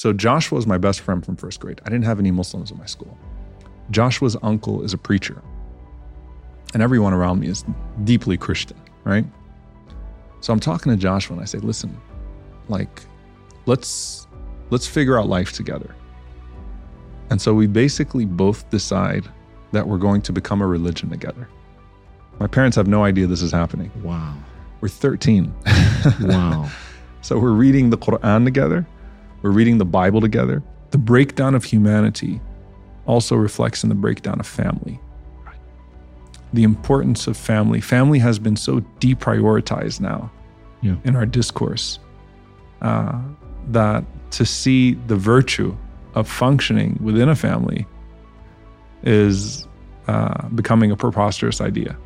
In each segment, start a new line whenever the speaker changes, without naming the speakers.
So Joshua was my best friend from first grade. I didn't have any Muslims in my school. Joshua's uncle is a preacher, and everyone around me is deeply Christian, right? So I'm talking to Joshua and I say, listen, like, let's let's figure out life together. And so we basically both decide that we're going to become a religion together. My parents have no idea this is happening.
Wow.
We're 13.
Wow.
so we're reading the Quran together, we're reading the Bible together. The breakdown of humanity also reflects in the breakdown of family. The importance of family. Family has been so deprioritized now
Yeah.
in our discourse uh, that to see the virtue of functioning within a family is uh, becoming a preposterous idea.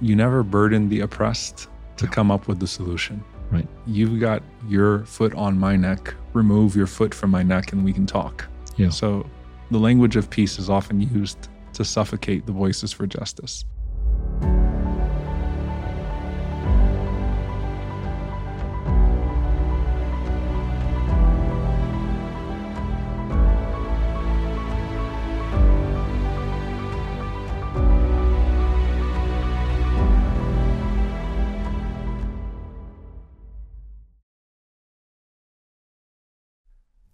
You never burden the oppressed to come up with the solution.
Right.
You've got your foot on my neck. Remove your foot from my neck and we can talk.
Yeah.
So the language of peace is often used to suffocate the voices for justice.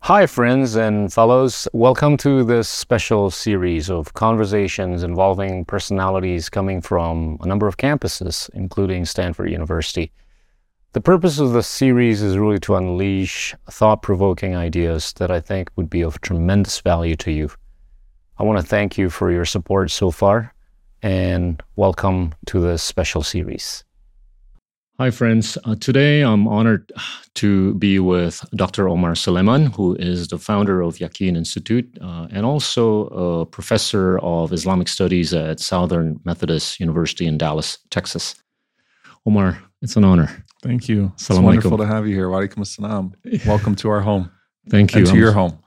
Hi, friends and fellows. Welcome to this special series of conversations involving personalities coming from a number of campuses, including Stanford University. The purpose of this series is really to unleash thought provoking ideas that I think would be of tremendous value to you. I want to thank you for your support so far and welcome to this special series.
Hi, friends. Uh, today I'm honored to be with Dr. Omar Suleiman, who is the founder of Yaqeen Institute uh, and also a professor of Islamic Studies at Southern Methodist University in Dallas, Texas. Omar, it's an honor.
Thank you. It's
Assalamu
wonderful
alaikum.
to have you here. Wa alaikum assalam. Welcome to our home
Thank you.
and to
I'm-
your home.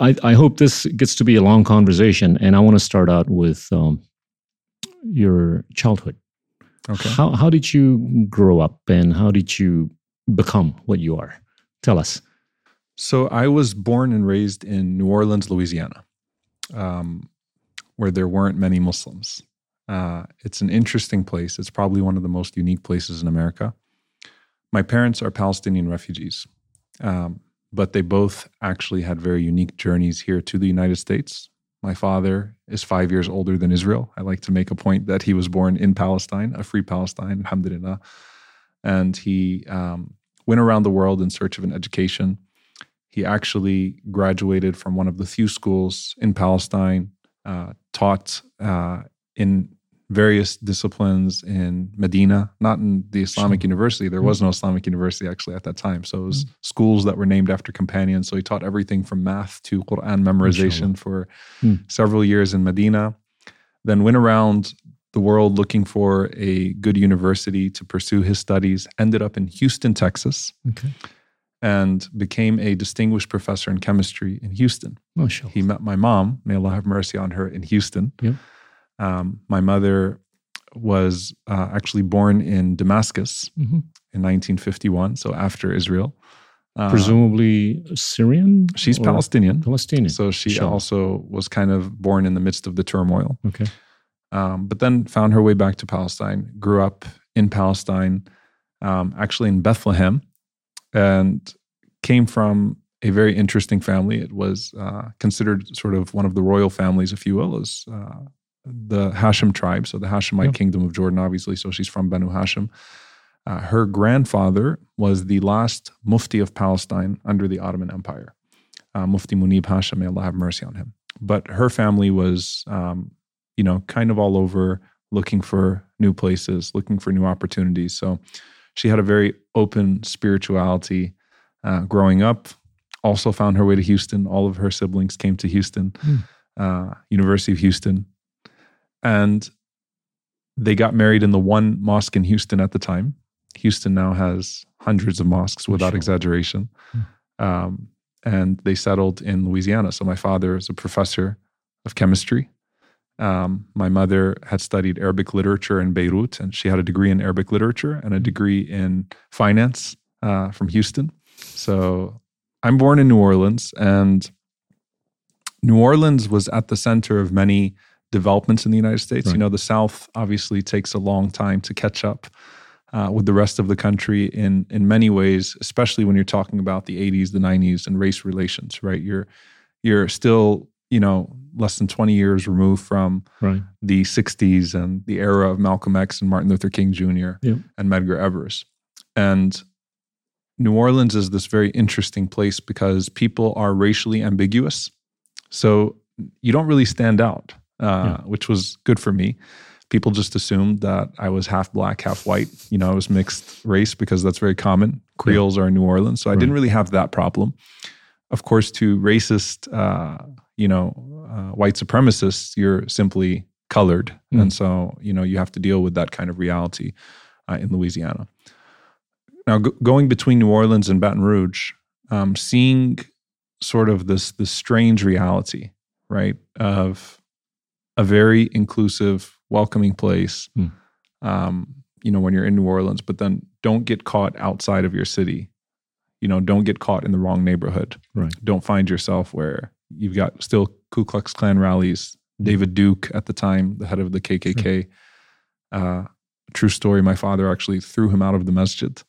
I, I hope this gets to be a long conversation, and I want to start out with um, your childhood.
Okay.
How, how did you grow up, and how did you become what you are? Tell us.
So I was born and raised in New Orleans, Louisiana, um, where there weren't many Muslims. Uh, it's an interesting place. It's probably one of the most unique places in America. My parents are Palestinian refugees, um, but they both actually had very unique journeys here to the United States. My father is five years older than Israel. I like to make a point that he was born in Palestine, a free Palestine, alhamdulillah. And he um, went around the world in search of an education. He actually graduated from one of the few schools in Palestine, uh, taught uh, in various disciplines in Medina, not in the Islamic
Sure.
University. There was no Islamic University actually at that time. So it was schools that were named after companions. So he taught everything from math to Quran memorization for
Hmm.
several years in Medina. Then went around the world looking for a good university to pursue his studies. Ended up in Houston, Texas
Okay.
and became a distinguished professor in chemistry in Houston.
Mashallah.
He met my mom, may Allah have mercy on her, in Houston.
Yep.
Um, my mother was uh, actually born in Damascus
Mhm.
in 1951, so after Israel. Uh,
Presumably Syrian?
she's Palestinian,
Palestinian.
so she
Sure.
also was kind of born in the midst of the turmoil.
okay.
Um, but then found her way back to Palestine, grew up in Palestine, um, actually in Bethlehem, and came from a very interesting family. It was uh, considered sort of one of the royal families, if you will, as uh, the Hashim tribe, so the Hashemite
Yeah.
kingdom of Jordan, obviously. So she's from Banu Hashim. Uh, her grandfather was the last Mufti of Palestine under the Ottoman Empire, uh, Mufti Munib Hashim. May Allah have mercy on him. But her family was, um, you know, kind of all over looking for new places, looking for new opportunities. So she had a very open spirituality uh, growing up. Also found her way to Houston. All of her siblings came to Houston, uh, University of Houston, and they got married in the one mosque in Houston at the time. Houston now has hundreds of mosques without
Mashallah.
exaggeration. Um, and they settled in Louisiana. So my father is a professor of chemistry. Um, my mother had studied Arabic literature in Beirut, and she had a degree in Arabic literature and a degree in finance uh, from Houston. So I'm born in New Orleans, and New Orleans was at the center of many developments in the United States.
Right.
You know, the South obviously takes a long time to catch up uh, with the rest of the country in in many ways, especially when you're talking about the 80s, the 90s, and race relations. Right? You're you're still you know less than 20 years removed from
Right.
the 60s and the era of Malcolm X and Martin Luther King Jr.
Yep.
and Medgar Evers. And New Orleans is this very interesting place because people are racially ambiguous. So you don't really stand out, uh,
Yeah.
which was good for me. People just assumed that I was half black, half white. You know, I was mixed race because that's very common. Creoles are in New Orleans. So I didn't really have that problem. Of course, to racist, uh, you know, uh, white supremacists, you're simply colored.
Mm.
And so, you know, you have to deal with that kind of reality uh, in Louisiana. Now, go- going between New Orleans and Baton Rouge, um, seeing sort of this this strange reality, right, of a very inclusive, welcoming place.
Hmm.
Um, you know, when you're in New Orleans, but then don't get caught outside of your city. You know, don't get caught in the wrong neighborhood.
Right.
Don't find yourself where you've got still Ku Klux Klan rallies. David Duke at the time, the head of the KKK. Uh, true story. My father actually threw him out of the masjid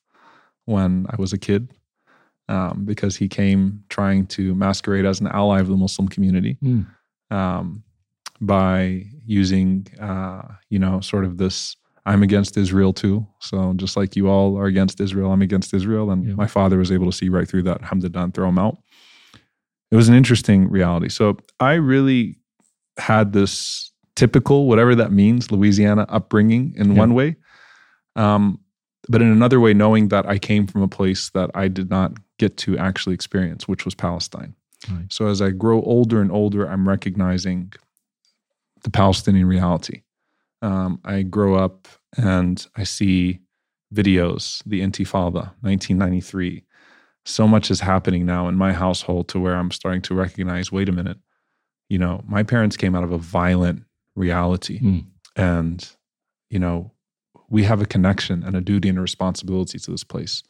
when I was a kid um, because he came trying to masquerade as an ally of the Muslim community
Mm.
um, by using, uh, you know, sort of this I'm against Israel too. So just like you all are against Israel, I'm against Israel. And
Yeah.
my father was able to see right through that, alhamdulillah, throw him out. It was an interesting reality. So I really had this typical, whatever that means, Louisiana upbringing in
Yeah.
one way. Um, but in another way, knowing that I came from a place that I did not get to actually experience, which was Palestine.
Right.
So as I grow older and older, I'm recognizing the Palestinian reality. Um, I grow up and I see videos, the Intifada, 1993. So much is happening now in my household to where I'm starting to recognize wait a minute, you know, my parents came out of a violent reality.
Mm.
And, you know, we have a connection and a duty and a responsibility to this place.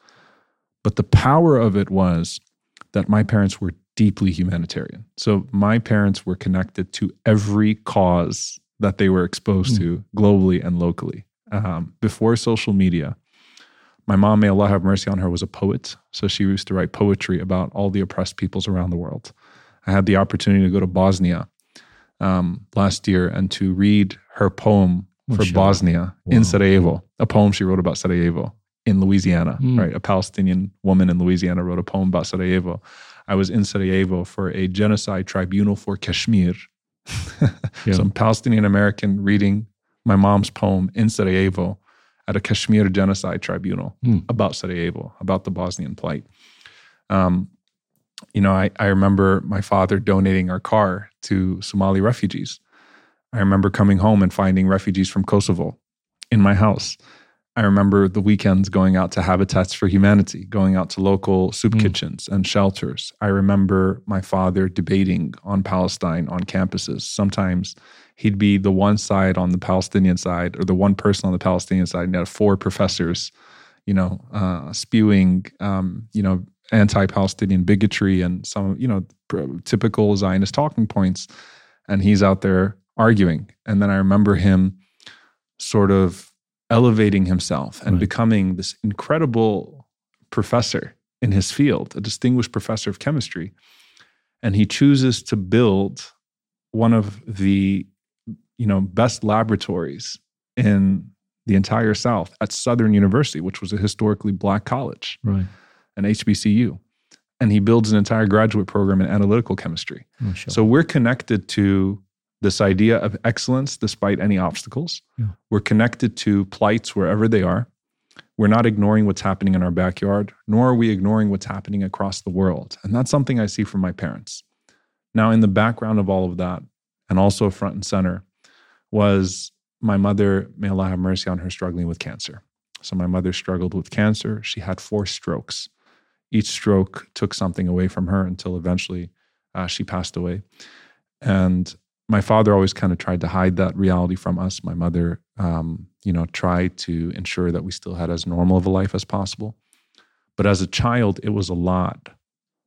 But the power of it was that my parents were deeply humanitarian. So my parents were connected to every cause that they were exposed
Mm.
to globally and locally. Um, before social media, my mom, may Allah have mercy on her, was a poet. So she used to write poetry about all the oppressed peoples around the world. I had the opportunity to go to Bosnia um, last year and to read her poem for. Bosnia in Sarajevo, a poem she wrote about Sarajevo in Louisiana,
Mm.
right? A Palestinian woman in Louisiana wrote a poem about Sarajevo. I was in Sarajevo for a genocide tribunal for Kashmir.
Yeah.
Some Palestinian American reading my mom's poem in Sarajevo at a Kashmir genocide tribunal
Mm.
about Sarajevo, about the Bosnian plight. Um, you know, I, I remember my father donating our car to Somali refugees. I remember coming home and finding refugees from Kosovo in my house. I remember the weekends going out to Habitats for Humanity, going out to local soup
Mm.
kitchens and shelters. I remember my father debating on Palestine on campuses. Sometimes he'd be the one side on the Palestinian side or the one person on the Palestinian side, and you had four professors, you know, uh, spewing, um, you know, anti-Palestinian bigotry and some, you know, typical Zionist talking points. And he's out there arguing. And then I remember him sort of elevating himself and
Right.
becoming this incredible professor in his field, a distinguished professor of chemistry. And he chooses to build one of the you know best laboratories in the entire South at Southern University, which was a historically black college,
Right.
an HBCU. And he builds an entire graduate program in analytical chemistry.
Oh, Mashallah.
So we're connected to this idea of excellence despite any obstacles.
Yeah.
We're connected to plights wherever they are. We're not ignoring what's happening in our backyard, nor are we ignoring what's happening across the world. And that's something I see from my parents. Now, in the background of all of that, and also front and center, was my mother, may Allah have mercy on her, struggling with cancer. So my mother struggled with cancer. She had four strokes. Each stroke took something away from her until eventually uh, she passed away. And my father always kind of tried to hide that reality from us. My mother, um, you know, tried to ensure that we still had as normal of a life as possible. But as a child, it was a lot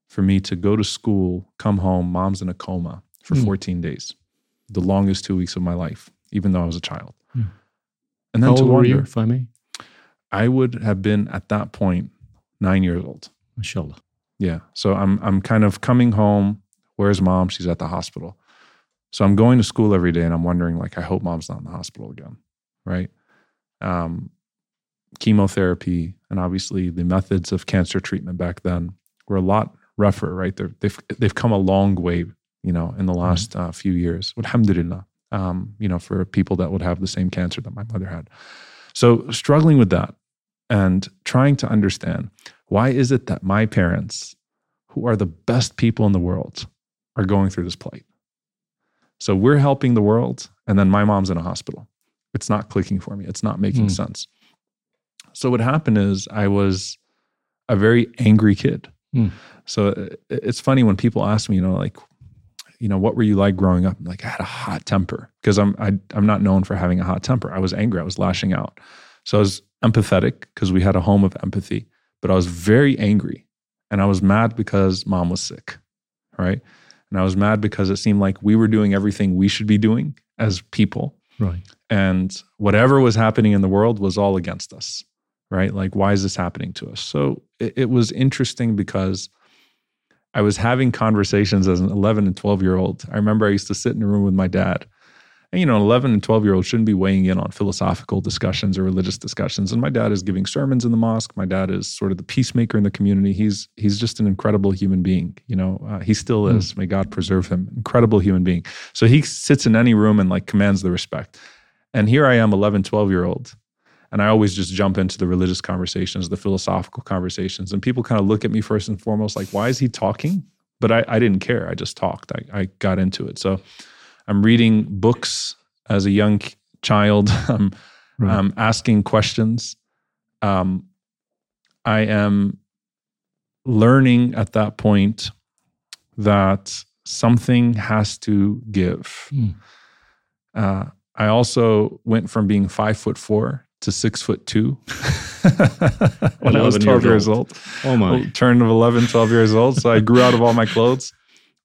for me to go to school, come home, mom's in a coma for
Mm.
14 days, the longest two weeks of my life, even though I was a child.
Mm.
And then
How
to
old were
wonder,
you, if I may?
I would have been at that point nine years old.
Inshallah.
Yeah. So I'm I'm kind of coming home. Where's mom? She's at the hospital. So I'm going to school every day and I'm wondering, like, I hope mom's not in the hospital again. Right. Um, chemotherapy and obviously the methods of cancer treatment back then were a lot rougher, right? They're, they've they've come a long way, you know, in the last uh, few years. Alhamdulillah. Um, you know, for people that would have the same cancer that my mother had. So struggling with that and trying to understand why is it that my parents, who are the best people in the world, are going through this plight? So we're helping the world, and then my mom's in a hospital. It's not clicking for me. It's not making
Hmm.
sense. So what happened is I was a very angry kid.
Hmm.
So it's funny when people ask me, you know, like, you know, what were you like growing up? I'm like, I had a hot temper because I'm I, I'm not known for having a hot temper. I was angry. I was lashing out. So I was empathetic because we had a home of empathy, but I was very angry, and I was mad because mom was sick, right? And I was mad because it seemed like we were doing everything we should be doing as people,
Right.
and whatever was happening in the world was all against us right? Like why is this happening to us? So it, it was interesting because i was having conversations as an 11 and 12 year old. I remember i used to sit in a room with my dad you know an 11 and 12 year old shouldn't be weighing in on philosophical discussions or religious discussions and my dad is giving sermons in the mosque my dad is sort of the peacemaker in the community he's he's just an incredible human being you know uh, he still
Hmm.
is may god preserve him incredible human being so he sits in any room and like commands the respect and here I am, 11, 12 year old. And I always just jump into the religious conversations, the philosophical conversations. And people kind of look at me first and foremost like, why is he talking? But I, I didn't care. I just talked. I, I got into it. So I'm reading books as a young child. I'm,
Right.
I'm asking questions. Um, I am learning at that point that something has to give.
Hmm.
Uh, I also went from being five foot four to six foot two when I was 12
years
years
old.
old.
oh my.
Turned of 11, 12 years old. So I grew out of all my clothes.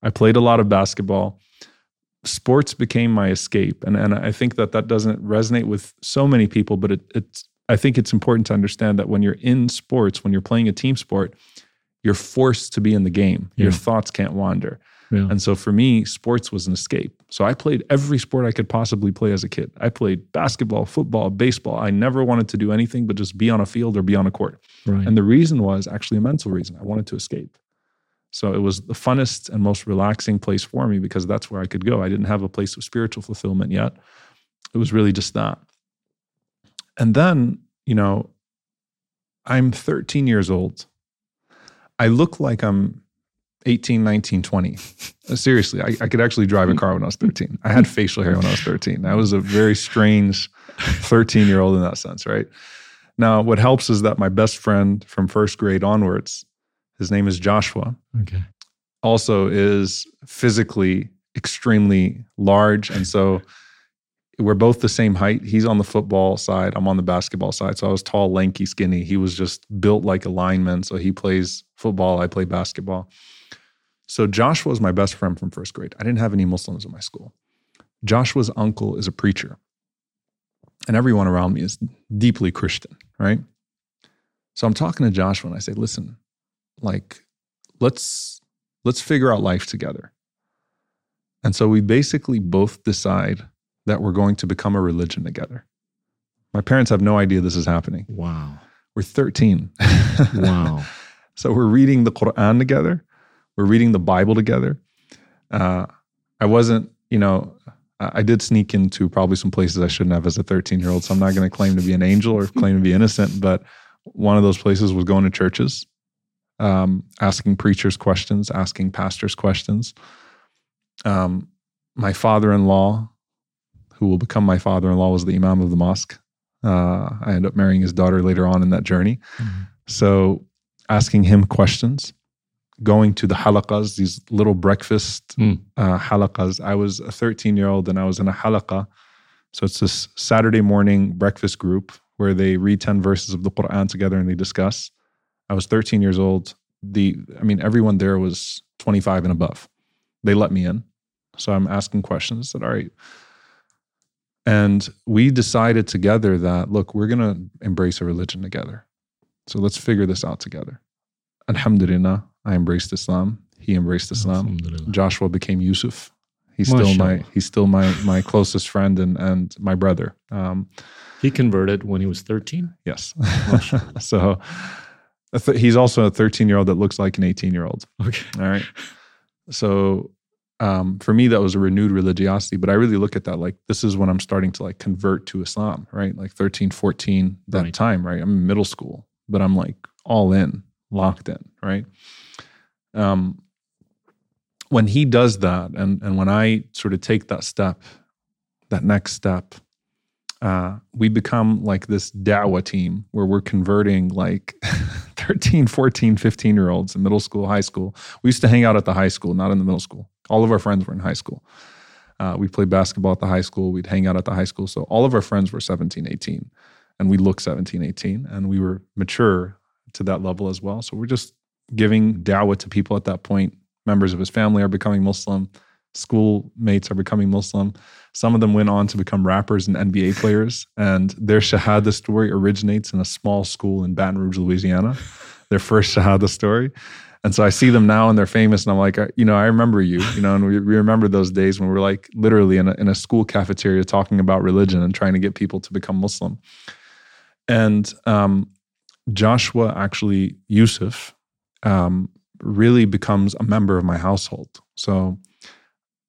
I played a lot of basketball. Sports became my escape. And, and I think that that doesn't resonate with so many people, but it, it's, I think it's important to understand that when you're in sports, when you're playing a team sport, you're forced to be in the game. Your thoughts can't wander.
Yeah.
And so for me, sports was an escape. So I played every sport I could possibly play as a kid. I played basketball, football, baseball. I never wanted to do anything but just be on a field or be on a court.
right.
And the reason was actually a mental reason. I wanted to escape. So it was the funnest and most relaxing place for me because that's where I could go. I didn't have a place of spiritual fulfillment yet. It was really just that. And then, you know, I'm 13 years old. I look like I'm 18, 19, 20. Uh, Seriously, I, I could actually drive a car when I was 13. I had facial hair when I was 13. I was a very strange 13 year old in that sense, right? Now, what helps is that my best friend from first grade onwards, his name is Joshua,
okay.
also is physically extremely large. And so we're both the same height. He's on the football side, I'm on the basketball side. So I was tall, lanky, skinny. He was just built like a lineman. So he plays football, I play basketball. So Joshua was my best friend from first grade. I didn't have any Muslims in my school. Joshua's uncle is a preacher. And everyone around me is deeply Christian, right? So I'm talking to Joshua and I say, listen, like, let's let's figure out life together. And so we basically both decide that we're going to become a religion together. My parents have no idea this is happening.
Wow.
We're 13.
Wow.
so we're reading the Quran together. We're reading the Bible together. Uh, I wasn't, you know, I I did sneak into probably some places I shouldn't have as a 13 year old. So I'm not going to claim to be an angel or claim to be innocent. But one of those places was going to churches, um, asking preachers questions, asking pastors questions. Um, my father in law, who will become my father in law, was the imam of the mosque. Uh, I ended up marrying his daughter later on in that journey.
Mhm.
So asking him questions, going to the halaqas, these little breakfast
Mm.
uh, halaqas. I was a 13 year old and I was in a halaqa. So it's this Saturday morning breakfast group where they read 10 verses of the Quran together and they discuss. I was 13 years old. the I mean, everyone there was 25 and above. They let me in. So I'm asking questions. I said, all right. And we decided together that, look, we're going to embrace a religion together. So let's figure this out together. Alhamdulillah, I embraced Islam. He embraced Islam. Joshua became Yusuf. He's still my he's still my my closest friend and and my brother. Um,
He converted when he was 13.
yes. So th- he's also a 13 year old that looks like an 18 year old.
Okay.
All right. So um, for me, that was a renewed religiosity. But I really look at that like this is when I'm starting to like convert to Islam, right? Like 13, 14, that
Right.
time, right? I'm in middle school, but I'm like all in, locked in, right? Um, when he does that, and and when I sort of take that step, that next step, uh, we become like this dawah team where we're converting like 13, 14, 15 year olds in middle school, high school. We used to hang out at the high school, not in the middle school. All of our friends were in high school. Uh, we played basketball at the high school. We'd hang out at the high school. So all of our friends were 17, 18, and we looked 17, 18, and we were mature to that level as well. So we're just giving dawah to people at that point. Members of his family are becoming Muslim. Schoolmates are becoming Muslim. Some of them went on to become rappers and NBA players. And their Shahada story originates in a small school in Baton Rouge, Louisiana. Their first Shahada story. And so I see them now and they're famous. And I'm like, you know, I remember you, you know, and we, we remember those days when we were like literally in a, in a school cafeteria talking about religion and trying to get people to become Muslim. And um, Joshua, actually, Yusuf, um, really becomes a member of my household. So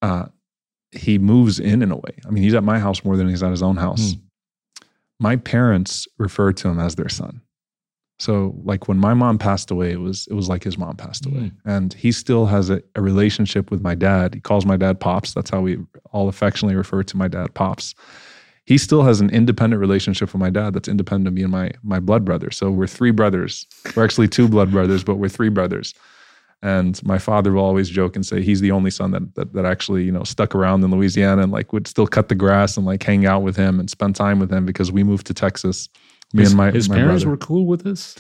uh, he moves in in a way. I mean, he's at my house more than he's at his own house. My parents refer to him as their son. So, like when my mom passed away, it was it was like his mom passed away, and he still has a, a relationship with my dad. He calls my dad pops. That's how we all affectionately refer to my dad, pops. He still has an independent relationship with my dad that's independent of me and my my blood brother. So we're three brothers. We're actually two blood brothers, but we're three brothers. And my father will always joke and say he's the only son that, that that actually you know stuck around in Louisiana and like would still cut the grass and like hang out with him and spend time with him because we moved to Texas. Me
his,
and my
his
my
parents
brother.
were cool with this.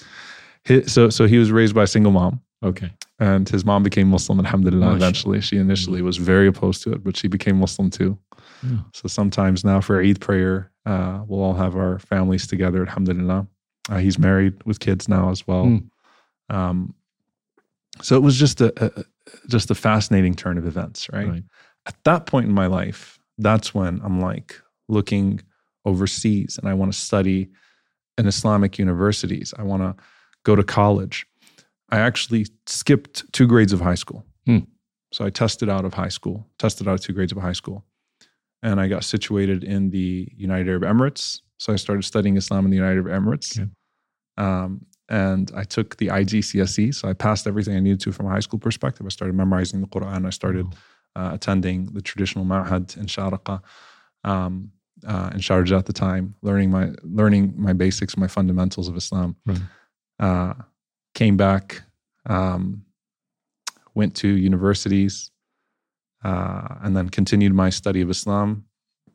Hi- so so he was raised by a single mom
Okay.
and his mom became Muslim. Alhamdulillah.
Mashallah.
Eventually, she initially was very opposed to it, but she became Muslim too.
Yeah.
So sometimes now for Eid prayer, uh, we'll all have our families together. Alhamdulillah. Uh, he's married with kids now as well.
Hmm.
Um, so it was just a, a just a fascinating turn of events, right?
Right.
At that point in my life, that's when I'm like looking overseas and I want to study in Islamic universities. I want to go to college. I actually skipped two grades of high school.
Hmm.
So I tested out of high school, tested out of two grades of high school, and I got situated in the United Arab Emirates. So I started studying Islam in the United Arab Emirates.
Okay.
Um, and I took the IGCSE. So I passed everything I needed to from a high school perspective. I started memorizing the Quran. I started uh, attending the traditional ma'had in Sharqa, um, uh, in Sharjah at the time, learning my learning my basics, my fundamentals of Islam.
Right.
Uh, came back, um, went to universities, uh, and then continued my study of Islam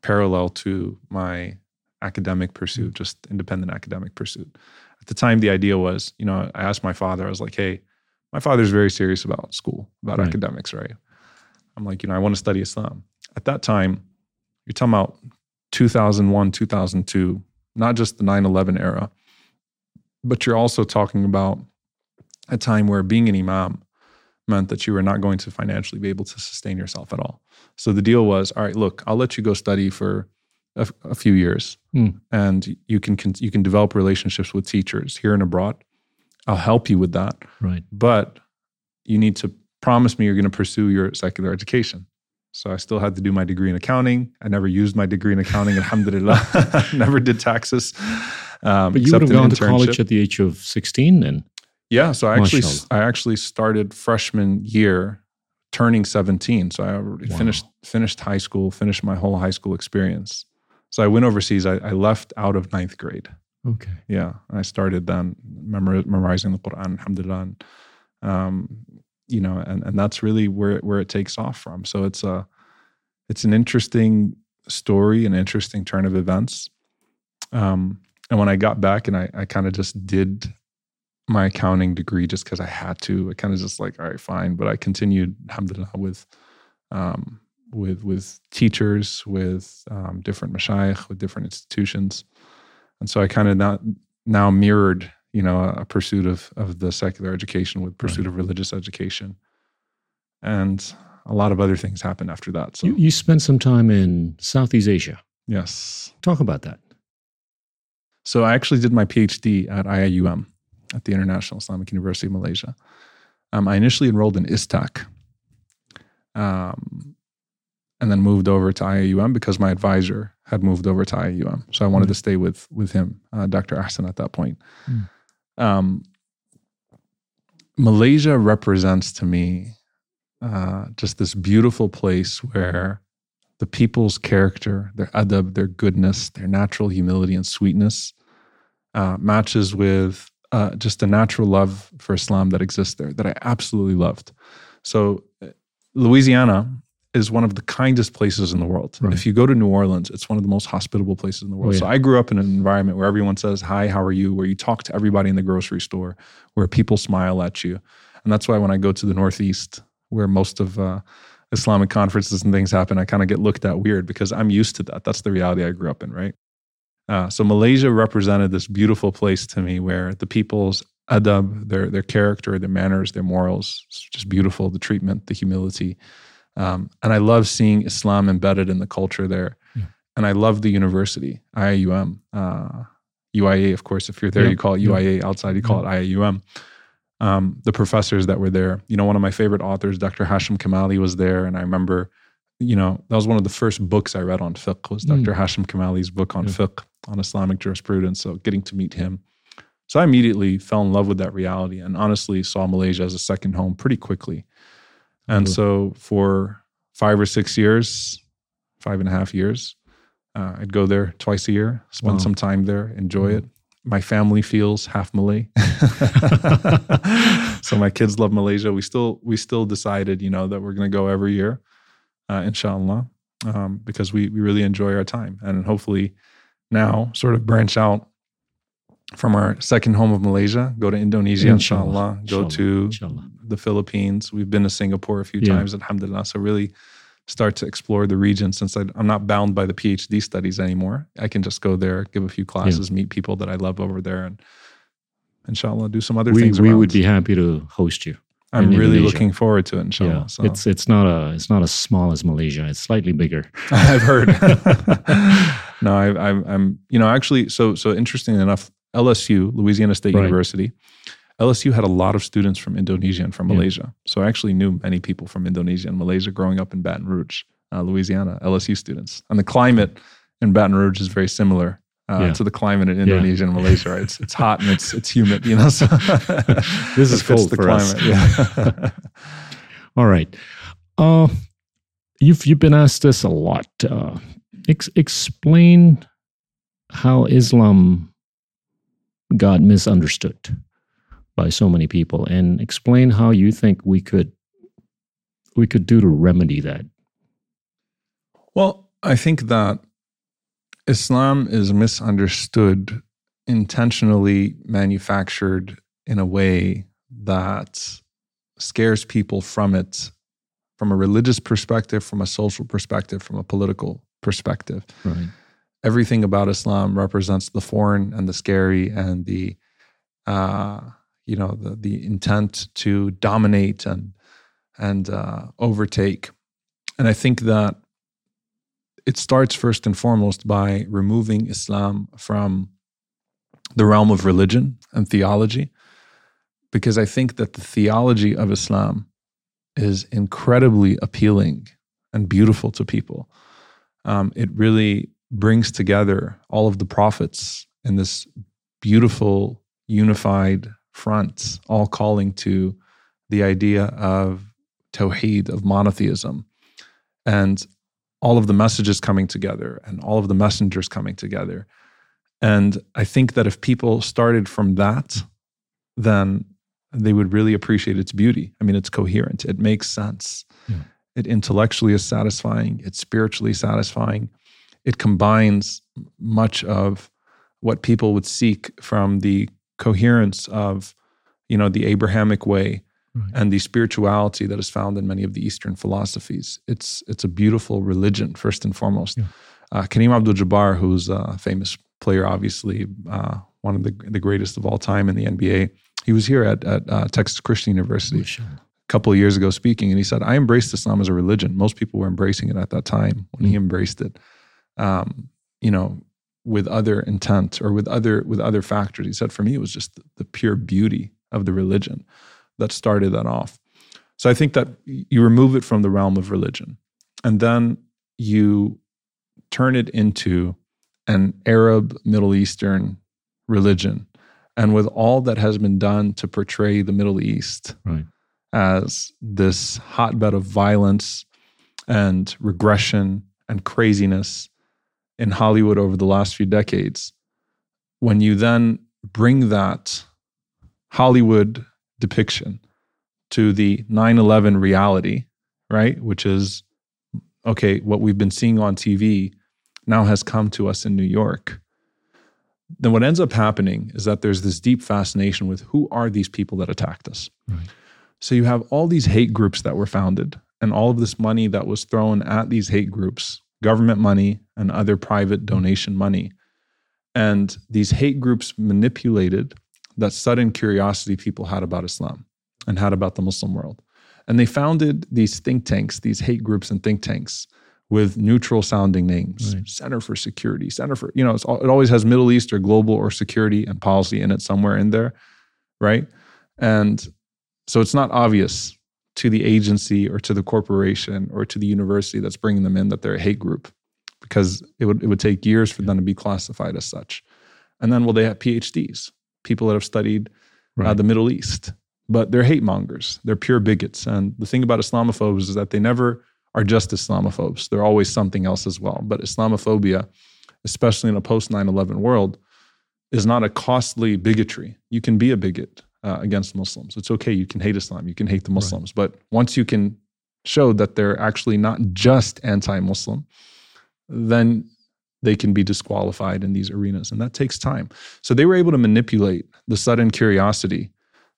parallel to my academic pursuit, just independent academic pursuit. At the time, the idea was, you know, I asked my father, I was like, hey, my father's very serious about school, about
Right.
academics, right? I'm like, you know, I want to study Islam. At that time, you're talking about 2001, 2002, not just the 9 11 era, but you're also talking about a time where being an imam meant that you were not going to financially be able to sustain yourself at all. So the deal was, all right, look, I'll let you go study for a, a few years,
Hmm.
and you can, can you can develop relationships with teachers here and abroad. I'll help you with that,
Right.
but you need to promise me you're going to pursue your secular education. So I still had to do my degree in accounting. I never used my degree in accounting. Alhamdulillah, never did taxes. Um,
But you would have gone to college at the age of 16 then.
Yeah, so I actually
Mashallah.
I actually started freshman year, turning seventeen. So I already
Wow.
finished finished high school, finished my whole high school experience. So I went overseas. I, I left out of ninth grade.
Okay.
Yeah, I started then memor- memorizing the Quran. Alhamdulillah, and, um, you know, and and that's really where it, where it takes off from. So it's a it's an interesting story, an interesting turn of events. Um, and when I got back and I, I kind of just did my accounting degree just because I had to. I kind of just like, all right, fine. But I continued, alhamdulillah, with um, with with teachers, with um, different mashayikh, with different institutions, and so I kind of now now mirrored, you know, a, pursuit of of the secular education with pursuit right. of religious education, and a lot of other things happened after that. So
you, you spent some time in Southeast Asia.
Yes.
Talk about that.
So I actually did my PhD at IIUM, at the International Islamic University of Malaysia. Um, I initially enrolled in ISTAC, um, and then moved over to IIUM because my advisor had moved over to IIUM. So I wanted mm. to stay with with him, uh, Dr. Ahsan, at that point. Mm. Um, Malaysia represents to me uh, just this beautiful place where the people's character, their adab, their goodness, their natural humility and sweetness uh, matches with uh, just a natural love for Islam that exists there that I absolutely loved. So, uh, Louisiana is one of the kindest places in the world. Right. If you go to New Orleans, it's one of the most hospitable places in the world. Oh, yeah. So I grew up in an environment where everyone says, Hi, how are you? Where you talk to everybody in the grocery store, where people smile at you. And that's why when I go to the Northeast, where most of uh, Islamic conferences and things happen, I kind of get looked at weird because I'm used to that. That's the reality I grew up in, right? Uh, so Malaysia represented this beautiful place to me where the people's adab, their their character, their manners, their morals, just beautiful. The treatment, the humility, um, and I love seeing Islam embedded in the culture there. Yeah. And I love the university, IIUM, uh, UIA. Of course, if you're there, yeah. you call it UIA. Outside, you call it IIUM um, the professors that were there. You know, one of my favorite authors, Dr. Hashim Kamali, was there, and I remember, you know, that was one of the first books I read on fiqh was Dr. Mm. Hashim Kamali's book on fiqh on Islamic jurisprudence. So getting to meet him, so I immediately fell in love with that reality, and honestly saw Malaysia as a second home pretty quickly. And so for five or six years, five and a half years, uh, I'd go there twice a year, spend wow. some time there, enjoy mm. it my family feels half Malay. so my kids love Malaysia. We still we still decided, you know, that we're going to go every year, uh, inshallah, um, because we we really enjoy our time, and hopefully now sort of branch out from our second home of Malaysia, go to Indonesia, inshallah, inshallah. go to inshallah. the Philippines. We've been to Singapore a few yeah. times, alhamdulillah. So really start to explore the region since I, am not bound by the PhD studies anymore. I can just go there, give a few classes, yeah. meet people that I love over there, and inshallah do some other
we,
things.
We
around.
would be happy to host you.
I'm really Indonesia. looking forward to it, inshallah. Yeah.
So. It's it's not a it's not as small as Malaysia. It's slightly bigger.
I've heard. no, I, I, I'm you know actually so so interesting enough. LSU, Louisiana State right. University LSU had a lot of students from Indonesia and from yeah. Malaysia. So I actually knew many people from Indonesia and Malaysia growing up in Baton Rouge, uh, Louisiana, LSU students. And the climate in Baton Rouge is very similar uh, yeah. to the climate in Indonesia yeah. and Malaysia. Right? It's it's hot and it's it's humid. You know, so
this is cold the for climate. us. Yeah. All right. Uh, you've you've been asked this a lot. Uh, ex- explain how Islam got misunderstood by so many people. And explain how you think we could we could do to remedy that.
Well i think that islam is misunderstood intentionally manufactured in a way that scares people from it from a religious perspective from a social perspective from a political perspective. Right. Everything about islam represents the foreign and the scary and the uh, you know the the intent to dominate and and uh, overtake. And I think that it starts first and foremost by removing Islam from the realm of religion and theology, because I think that the theology of Islam is incredibly appealing and beautiful to people. Um, it really brings together all of the prophets in this beautiful, unified front, all calling to the idea of tawheed, of monotheism, and all of the messages coming together and all of the messengers coming together. And I think that if people started from that, then they would really appreciate its beauty. I mean, it's coherent, it makes sense. Yeah. It intellectually is satisfying, it's spiritually satisfying. It combines much of what people would seek from the coherence of you know, the Abrahamic way
Right.
and the spirituality that is found in many of the Eastern philosophies. It's it's a beautiful religion first and foremost.
Yeah.
Uh, Kareem Abdul-Jabbar, who's a famous player, obviously uh, one of the the greatest of all time in the NBA. He was here at at uh, Texas Christian University a couple of years ago speaking, and he said, "I embraced Islam as a religion. Most people were embracing it at that time when he embraced it, um, you know, with other intent or with other with other factors." He said, "For me, it was just the, the pure beauty of the religion that started that off." So I think that you remove it from the realm of religion, and then you turn it into an Arab Middle Eastern religion. And with all that has been done to portray the Middle East
Right.
as this hotbed of violence and regression and craziness in Hollywood over the last few decades, when you then bring that Hollywood depiction to the 9 11 reality, right? Which is, okay, what we've been seeing on TV now has come to us in New York. Then what ends up happening is that there's this deep fascination with who are these people that attacked us?
Right.
So you have all these hate groups that were founded and all of this money that was thrown at these hate groups, government money and other private donation money. And these hate groups manipulated that sudden curiosity people had about Islam and had about the Muslim world. And they founded these think tanks, these hate groups and think tanks with neutral sounding names
Right.
Center for Security, Center for, you know, it's, it always has Middle East or global or security and policy in it somewhere in there, right? And so it's not obvious to the agency or to the corporation or to the university that's bringing them in that they're a hate group because it would, it would take years for them to be classified as such. And then, well, they have PhDs, people that have studied uh, the Middle East, but they're hate mongers. They're pure bigots. And the thing about Islamophobes is that they never are just Islamophobes. They're always something else as well. But Islamophobia, especially in a post 9 11 world, is not a costly bigotry. You can be a bigot uh, against Muslims. It's okay. You can hate Islam. You can hate the Muslims. But once you can show that they're actually not just anti Muslim, then they can be disqualified in these arenas. And that takes time. So they were able to manipulate the sudden curiosity,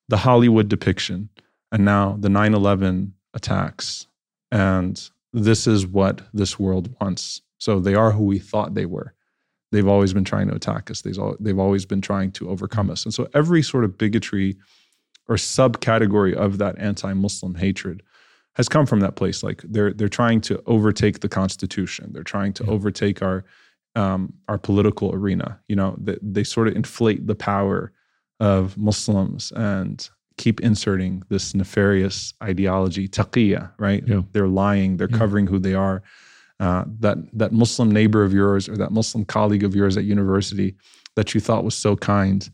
the Hollywood depiction, and now the 9 11 attacks. And this is what this world wants. So they are who we thought they were. They've always been trying to attack us. They've, al- they've always been trying to overcome us. And so every sort of bigotry or subcategory of that anti-Muslim hatred has come from that place. Like they're they're trying to overtake the Constitution. They're trying to
Yeah.
overtake our um, our political arena. You know, they, they sort of inflate the power of Muslims and keep inserting this nefarious ideology, taqiyya, right?
Yeah.
They're lying. They're
Yeah.
covering who they are. Uh, that that Muslim neighbor of yours or that Muslim colleague of yours at university that you thought was so kind,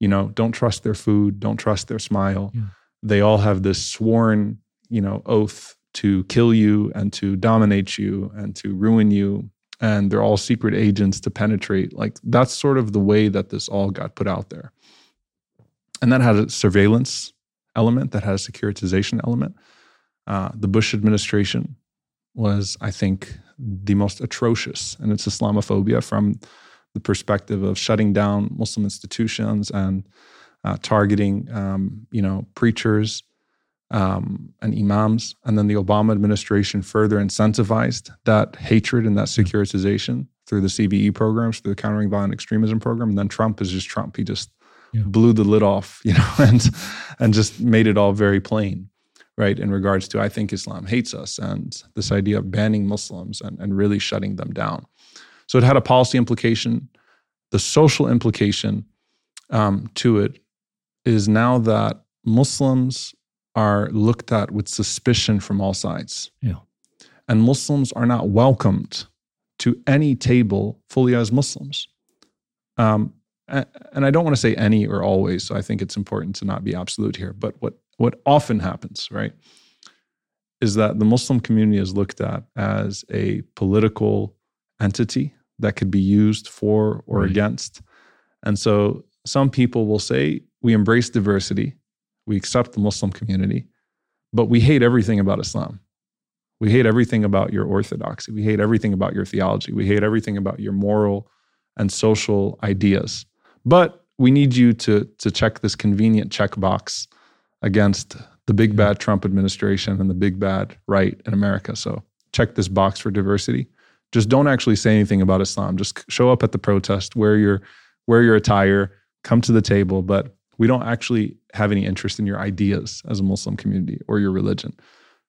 you know, don't trust their food, don't trust their smile.
Yeah.
They all have this sworn, you know, oath to kill you and to dominate you and to ruin you. And they're all secret agents to penetrate. Like that's sort of the way that this all got put out there. And that had a surveillance element, that had a securitization element. Uh, the Bush administration was, I think, the most atrocious and its Islamophobia from the perspective of shutting down Muslim institutions and uh, targeting, um, you know, preachers um, and imams. And then the Obama administration further incentivized that hatred and that securitization through the CVE programs, through the Countering Violent Extremism program. And then Trump is just Trump. He just
Yeah.
blew the lid off, you know, and and just made it all very plain right, in regards to I think Islam hates us and this idea of banning Muslims and, and really shutting them down. So it had a policy implication. The social implication um, to it is now that Muslims are looked at with suspicion from all sides.
Yeah.
And Muslims are not welcomed to any table fully as Muslims. Um, and I don't want to say any or always, so I think it's important to not be absolute here. But what what often happens, right, is that the Muslim community is looked at as a political entity that could be used for or
Right.
against. And so some people will say, we embrace diversity, we accept the Muslim community, but we hate everything about Islam. We hate everything about your orthodoxy. We hate everything about your theology. We hate everything about your moral and social ideas. But we need you to to check this convenient checkbox against the big bad Trump administration and the big bad right in America. So check this box for diversity. Just don't actually say anything about Islam. Just show up at the protest, wear your wear your attire, come to the table, but we don't actually have any interest in your ideas as a Muslim community or your religion.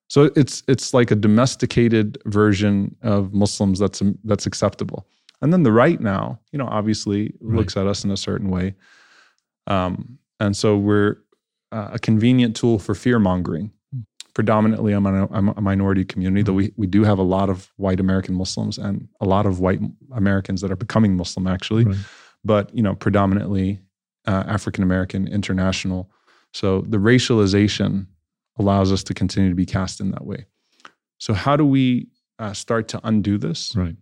So it's it's like a domesticated version of Muslims that's that's acceptable. And then the right now, you know, obviously right. looks at us in a certain way, um, and so we're uh, a convenient tool for fear mongering. Hmm. Predominantly, I'm a, I'm a minority community, though we we do have a lot of white American Muslims and a lot of white Americans that are becoming Muslim actually, right. but you know, predominantly uh, African American, international. So the racialization allows us to continue to be cast in that way. So, how do we uh, start to undo this?
Right.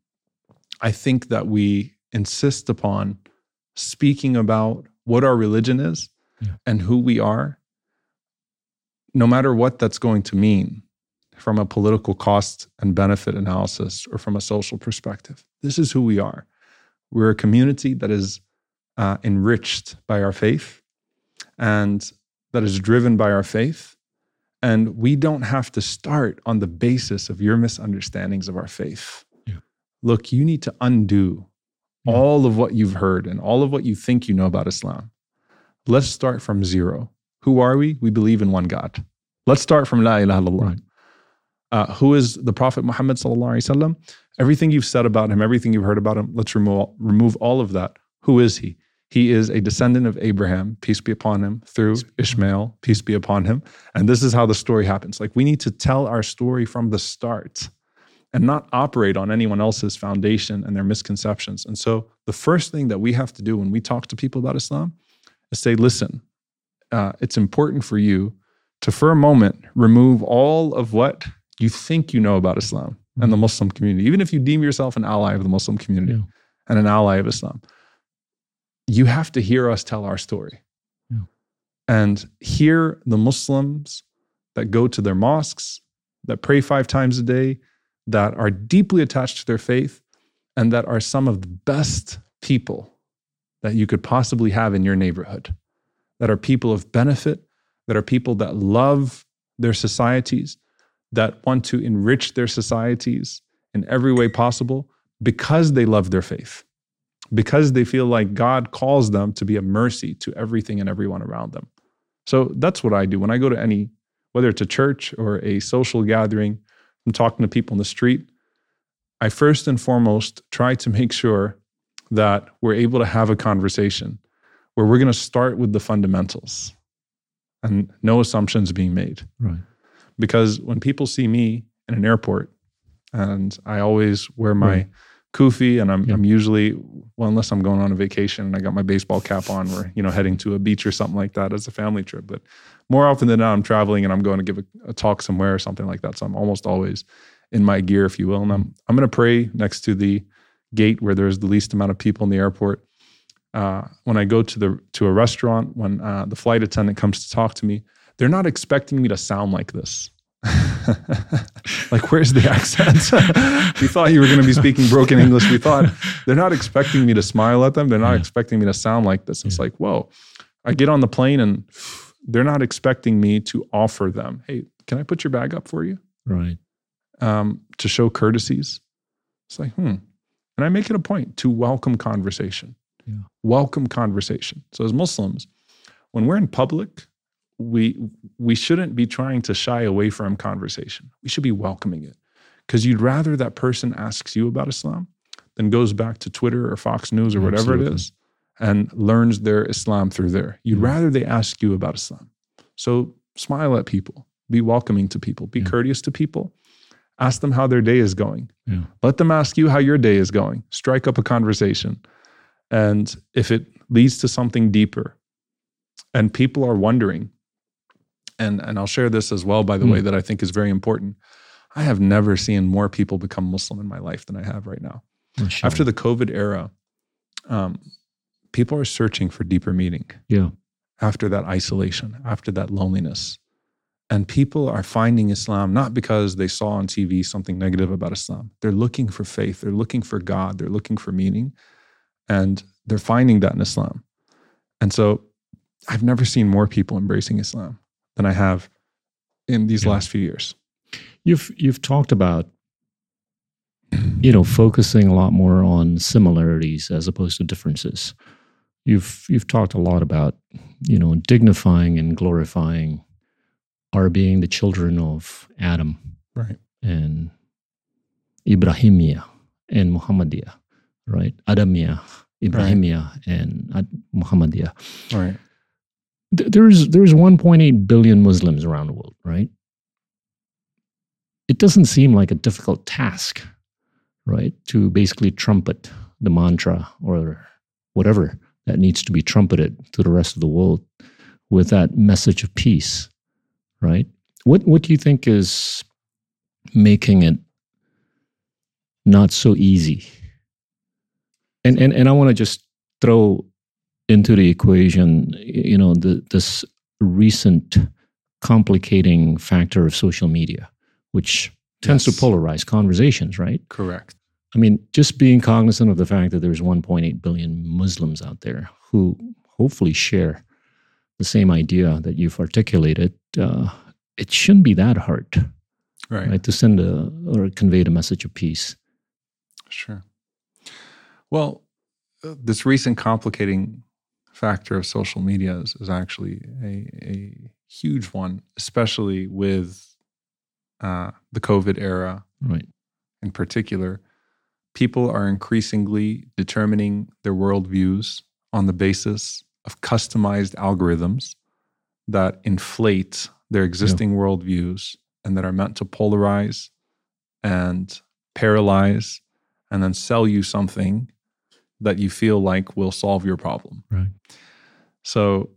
I think that we insist upon speaking about what our religion is yeah. and who we are, no matter what that's going to mean from a political cost and benefit analysis or from a social perspective. This is who we are. We're a community that is uh, enriched by our faith and that is driven by our faith. And we don't have to start on the basis of your misunderstandings of our faith. Yeah. Look, you need to undo yeah. all of what you've heard and all of what you think you know about Islam. Let's start from zero. Who are we? We believe in one God. Let's start from La ilaha illallah. Right. Uh, who is the Prophet Muhammad sallallahu alaihi wasallam? Everything you've said about him, everything you've heard about him, let's remove remove all of that. Who is he? He is a descendant of Abraham, peace be upon him, through Ishmael, peace be upon him. And this is how the story happens. Like we need to tell our story from the start and not operate on anyone else's foundation and their misconceptions. And so the first thing that we have to do when we talk to people about Islam is say, listen, uh, it's important for you to, for a moment, remove all of what you think you know about Islam and the mm-hmm. Muslim community, even if you deem yourself an ally of the Muslim community yeah. and an ally of Islam you have to hear us tell our story yeah. and hear the Muslims that go to their mosques, that pray five times a day, that are deeply attached to their faith, and that are some of the best people that you could possibly have in your neighborhood, that are people of benefit, that are people that love their societies, that want to enrich their societies in every way possible because they love their faith because they feel like God calls them to be a mercy to everything and everyone around them. So that's what I do when I go to any, whether it's a church or a social gathering, I'm talking to people in the street. I first and foremost try to make sure that we're able to have a conversation where we're going to start with the fundamentals and no assumptions being made.
Right.
Because when people see me in an airport and I always wear my right. kufi and I'm, I'm usually well unless i'm going on a vacation and i got my baseball cap on we're you know heading to a beach or something like that as a family trip. But more often than not i'm traveling and i'm going to give a, a talk somewhere or something like that. So i'm almost always in my gear if you will. And i'm, I'm going to pray next to the gate where there's the least amount of people in the airport uh, when i go to the to a restaurant when uh, the flight attendant comes to talk to me they're not expecting me to sound like this like, where's the accent? we thought you were going to be speaking broken English. We thought they're not expecting me to smile at them. They're not yeah. expecting me to sound like this. It's yeah. like, whoa. I get on the plane and they're not expecting me to offer them, hey, can I put your bag up for you?
Right.
Um, to show courtesies. It's like, hmm. And I make it a point to welcome conversation.
Yeah.
Welcome conversation. So as Muslims, when we're in public, we we shouldn't be trying to shy away from conversation. We should be welcoming it because you'd rather that person asks you about Islam than goes back to Twitter or Fox News or whatever Absolutely. it is and learns their Islam through there. You'd yeah. rather they ask you about Islam. So smile at people, be welcoming to people, be yeah. courteous to people. Ask them how their day is going.
Yeah.
Let them ask you how your day is going. Strike up a conversation. And if it leads to something deeper and people are wondering, and and I'll share this as well by the mm. way that I think is very important. I have never seen more people become Muslim in my life than I have right now. Sure. After the COVID era, um, people are searching for deeper meaning.
Yeah.
After that isolation, after that loneliness. And people are finding Islam not because they saw on TV something negative about Islam. They're looking for faith, they're looking for God, they're looking for meaning, and they're finding that in Islam. And so I've never seen more people embracing Islam than I have in these
Yeah.
last few years.
You've you've talked about you know focusing a lot more on similarities as opposed to differences. You've you've talked a lot about you know dignifying and glorifying our being the children of Adam
Right.
and Ibrahimia and Muhammadiyah, right? Adamiyah, Ibrahimiyah, and Ad- Muhammadiyah.
Right.
There's there's 1.8 billion Muslims around the world, right? It doesn't seem like a difficult task, right, to basically trumpet the mantra or whatever that needs to be trumpeted to the rest of the world with that message of peace, right? What what do you think is making it not so easy? And and and I want to just throw into the equation, you know, the, this recent complicating factor of social media, which tends
Yes.
to polarize conversations, right?
Correct.
I mean, just being cognizant of the fact that there's 1.8 billion Muslims out there who hopefully share the same idea that you've articulated, uh, it shouldn't be that hard,
Right.
right, to send a or convey the message of peace.
Sure. Well, this recent complicating factor of social media is, is actually a, a huge one, especially with uh, the COVID era
Right.
in particular. People are increasingly determining their worldviews on the basis of customized algorithms that inflate their existing worldviews and that are meant to polarize and paralyze and then sell you something that you feel like will solve your problem.
Right.
So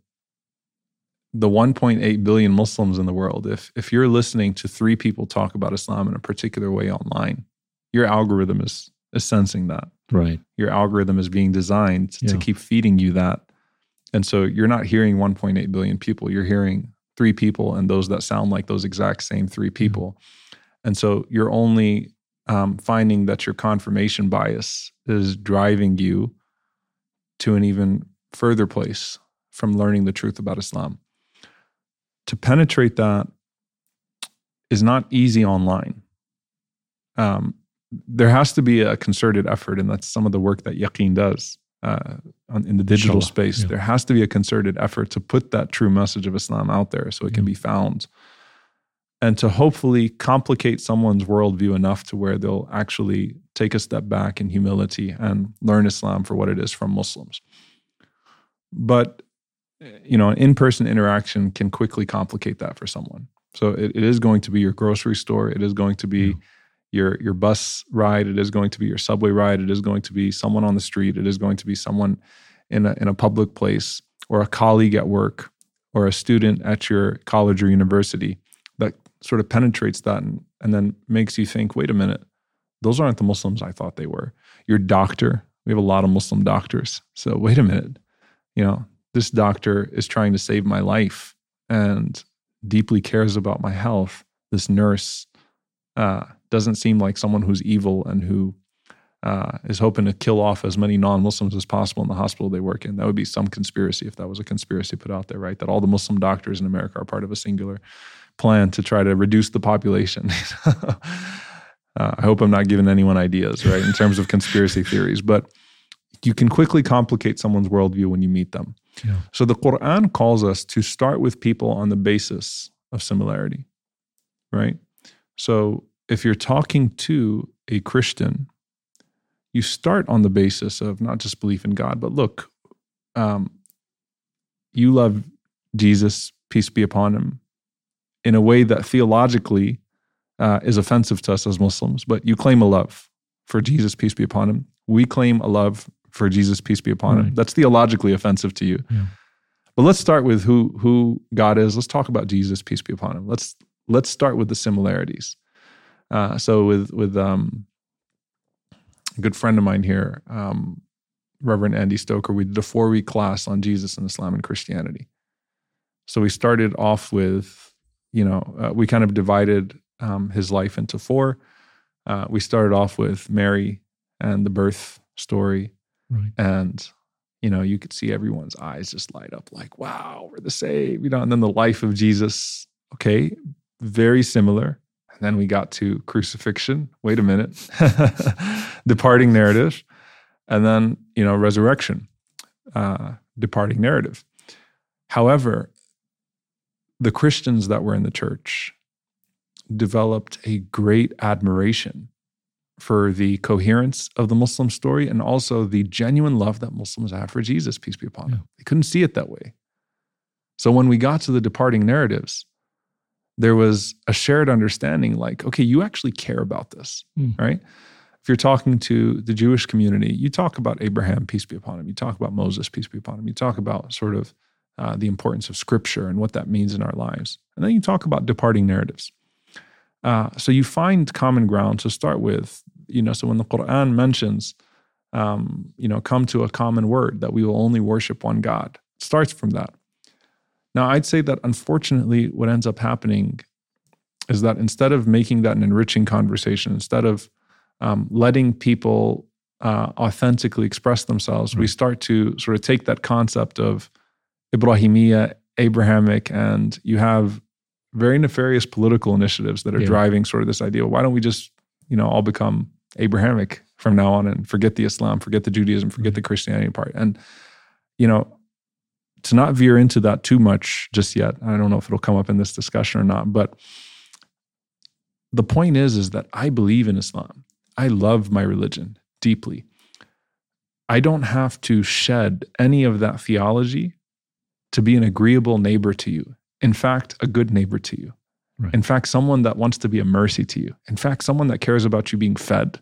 the 1.8 billion Muslims in the world, if if you're listening to three people talk about Islam in a particular way online, your algorithm is is sensing that.
Right.
Your algorithm is being designed to keep feeding you that. And so you're not hearing 1.8 billion people, you're hearing three people and those that sound like those exact same three people. And so you're only um, finding that your confirmation bias is driving you to an even further place from learning the truth about Islam. To penetrate that is not easy online. Um, there has to be a concerted effort, and that's some of the work that Yaqeen does uh, on, in the digital
Inshallah,
space.
yeah.
There has to be a concerted effort to put that true message of Islam out there so it can be found and to hopefully complicate someone's worldview enough to where they'll actually take a step back in humility and learn Islam for what it is from Muslims. But eh, you know, an in-person interaction can quickly complicate that for someone. So it, it is going to be your grocery store. It is going to be
Yeah.
your your bus ride. It is going to be your subway ride. It is going to be someone on the street. It is going to be someone in a in a public place or a colleague at work or a student at your college or university sort of penetrates that and, and then makes you think, wait a minute, those aren't the Muslims I thought they were. Your doctor, we have a lot of Muslim doctors. So wait a minute, you know, this doctor is trying to save my life and deeply cares about my health. This nurse uh, doesn't seem like someone who's evil and who uh, is hoping to kill off as many non-Muslims as possible in the hospital they work in. That would be some conspiracy if that was a conspiracy put out there, right? That all the Muslim doctors in America are part of a singular plan to try to reduce the population. uh, I hope I'm not giving anyone ideas, right, in terms of conspiracy theories, but you can quickly complicate someone's worldview when you meet them.
Yeah.
So the Quran calls us to start with people on the basis of similarity, right? So if you're talking to a Christian, you start on the basis of not just belief in God, but look, um, you love Jesus, peace be upon him, in a way that theologically uh, is offensive to us as Muslims, but you claim a love for Jesus, peace be upon him. We claim a love for Jesus, peace be upon him. That's theologically offensive to you.
Yeah.
But let's start with who who God is. Let's talk about Jesus, peace be upon him. Let's let's start with the similarities. Uh, so with with um, a good friend of mine here, um, Reverend Andy Stoker, we did a four week class on Jesus and Islam and Christianity. So we started off with, you know, uh, we kind of divided um, his life into four. Uh, we started off with Mary and the birth story
Right.
and you know, you could see everyone's eyes just light up like, wow, we're the same, you know, and then the life of Jesus, okay, very similar. And then we got to crucifixion. Wait a minute. departing narrative. And then, you know, resurrection, uh, departing narrative. However, the Christians that were in the church developed a great admiration for the coherence of the Muslim story and also the genuine love that Muslims have for Jesus, peace be upon him. They couldn't see it that way. So when we got to the departing narratives, there was a shared understanding like, okay, you actually care about this, mm. right? If you're talking to the Jewish community, you talk about Abraham, peace be upon him. You talk about Moses, peace be upon him. You talk about sort of uh, the importance of scripture and what that means in our lives. And then you talk about departing narratives. Uh, so you find common ground to start with. You know, so when the Quran mentions, um, you know, come to a common word that we will only worship one God, it starts from that. Now, I'd say that unfortunately, what ends up happening is that instead of making that an enriching conversation, instead of um, letting people uh, authentically express themselves, right. we start to sort of take that concept of Ibrahimiya, Abrahamic, and you have very nefarious political initiatives that are yeah. driving sort of this idea. Why don't we just, you know, all become Abrahamic from now on and forget the Islam, forget the Judaism, forget mm-hmm. the Christianity part? And, you know, to not veer into that too much just yet. I don't know if it'll come up in this discussion or not, but the point is is that I believe in Islam. I love my religion deeply. I don't have to shed any of that theology to be an agreeable neighbor to you in fact, a good neighbor to you. Right. In fact, someone that wants to be a mercy to you. In fact, someone that cares about you being fed,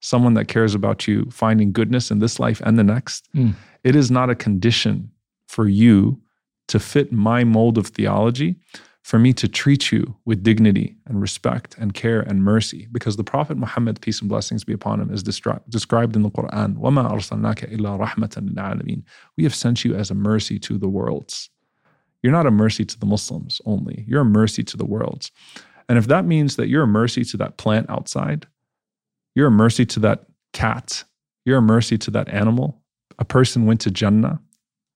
someone that cares about you finding goodness in this life and the next. Mm. It is not a condition for you to fit my mold of theology for me to treat you with dignity and respect and care and mercy. Because the Prophet Muhammad, peace and blessings be upon him, is destri- described in the Quran. We have sent you as a mercy to the worlds. You're not a mercy to the Muslims only, you're a mercy to the worlds. And if that means that you're a mercy to that plant outside, you're a mercy to that cat, you're a mercy to that animal. A person went to Jannah,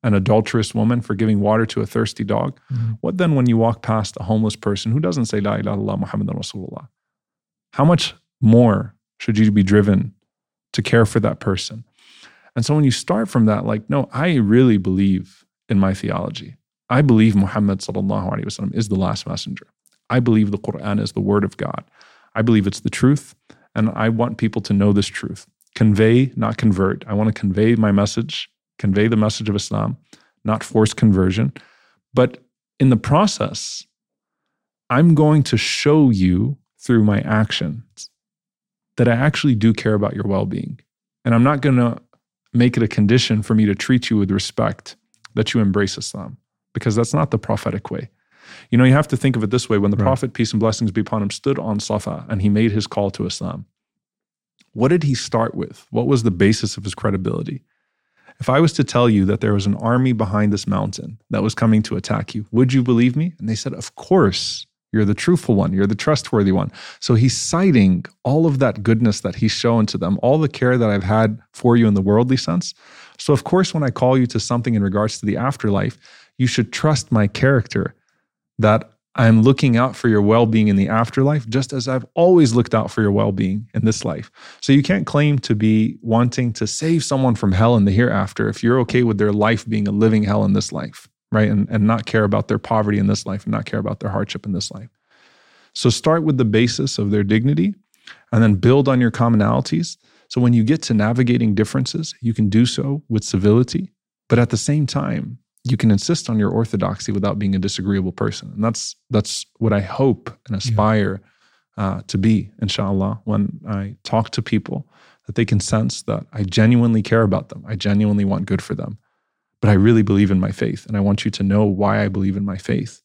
an adulterous woman for giving water to a thirsty dog. Mm-hmm. What then when you walk past a homeless person who doesn't say La ilaha illallah Muhammadan Rasulullah? How much more should you be driven to care for that person? And so when you start from that, like, no, I really believe in my theology. I believe Muhammad sallallahu alaihi wasallam is the last messenger. I believe the Quran is the word of God. I believe it's the truth, and I want people to know this truth. Convey, not convert. I want to convey my message, convey the message of Islam, not force conversion. But in the process, I'm going to show you through my actions that I actually do care about your well being. And I'm not going to make it a condition for me to treat you with respect that you embrace Islam because that's not the prophetic way. You know, you have to think of it this way when the right. Prophet, peace and blessings be upon him, stood on Safa and he made his call to Islam, what did he start with? What was the basis of his credibility? If I was to tell you that there was an army behind this mountain that was coming to attack you, would you believe me? And they said, Of course. You're the truthful one. You're the trustworthy one. So he's citing all of that goodness that he's shown to them, all the care that I've had for you in the worldly sense. So, of course, when I call you to something in regards to the afterlife, you should trust my character that I'm looking out for your well being in the afterlife, just as I've always looked out for your well being in this life. So you can't claim to be wanting to save someone from hell in the hereafter if you're okay with their life being a living hell in this life, right? And, and not care about their poverty in this life and not care about their hardship in this life. So start with the basis of their dignity and then build on your commonalities. So when you get to navigating differences, you can do so with civility, but at the same time, you can insist on your orthodoxy without being a disagreeable person. And that's that's what I hope and aspire yeah. uh, to be, inshallah, when I talk to people, that they can sense that I genuinely care about them. I genuinely want good for them. But I really believe in my faith. And I want you to know why I believe in my faith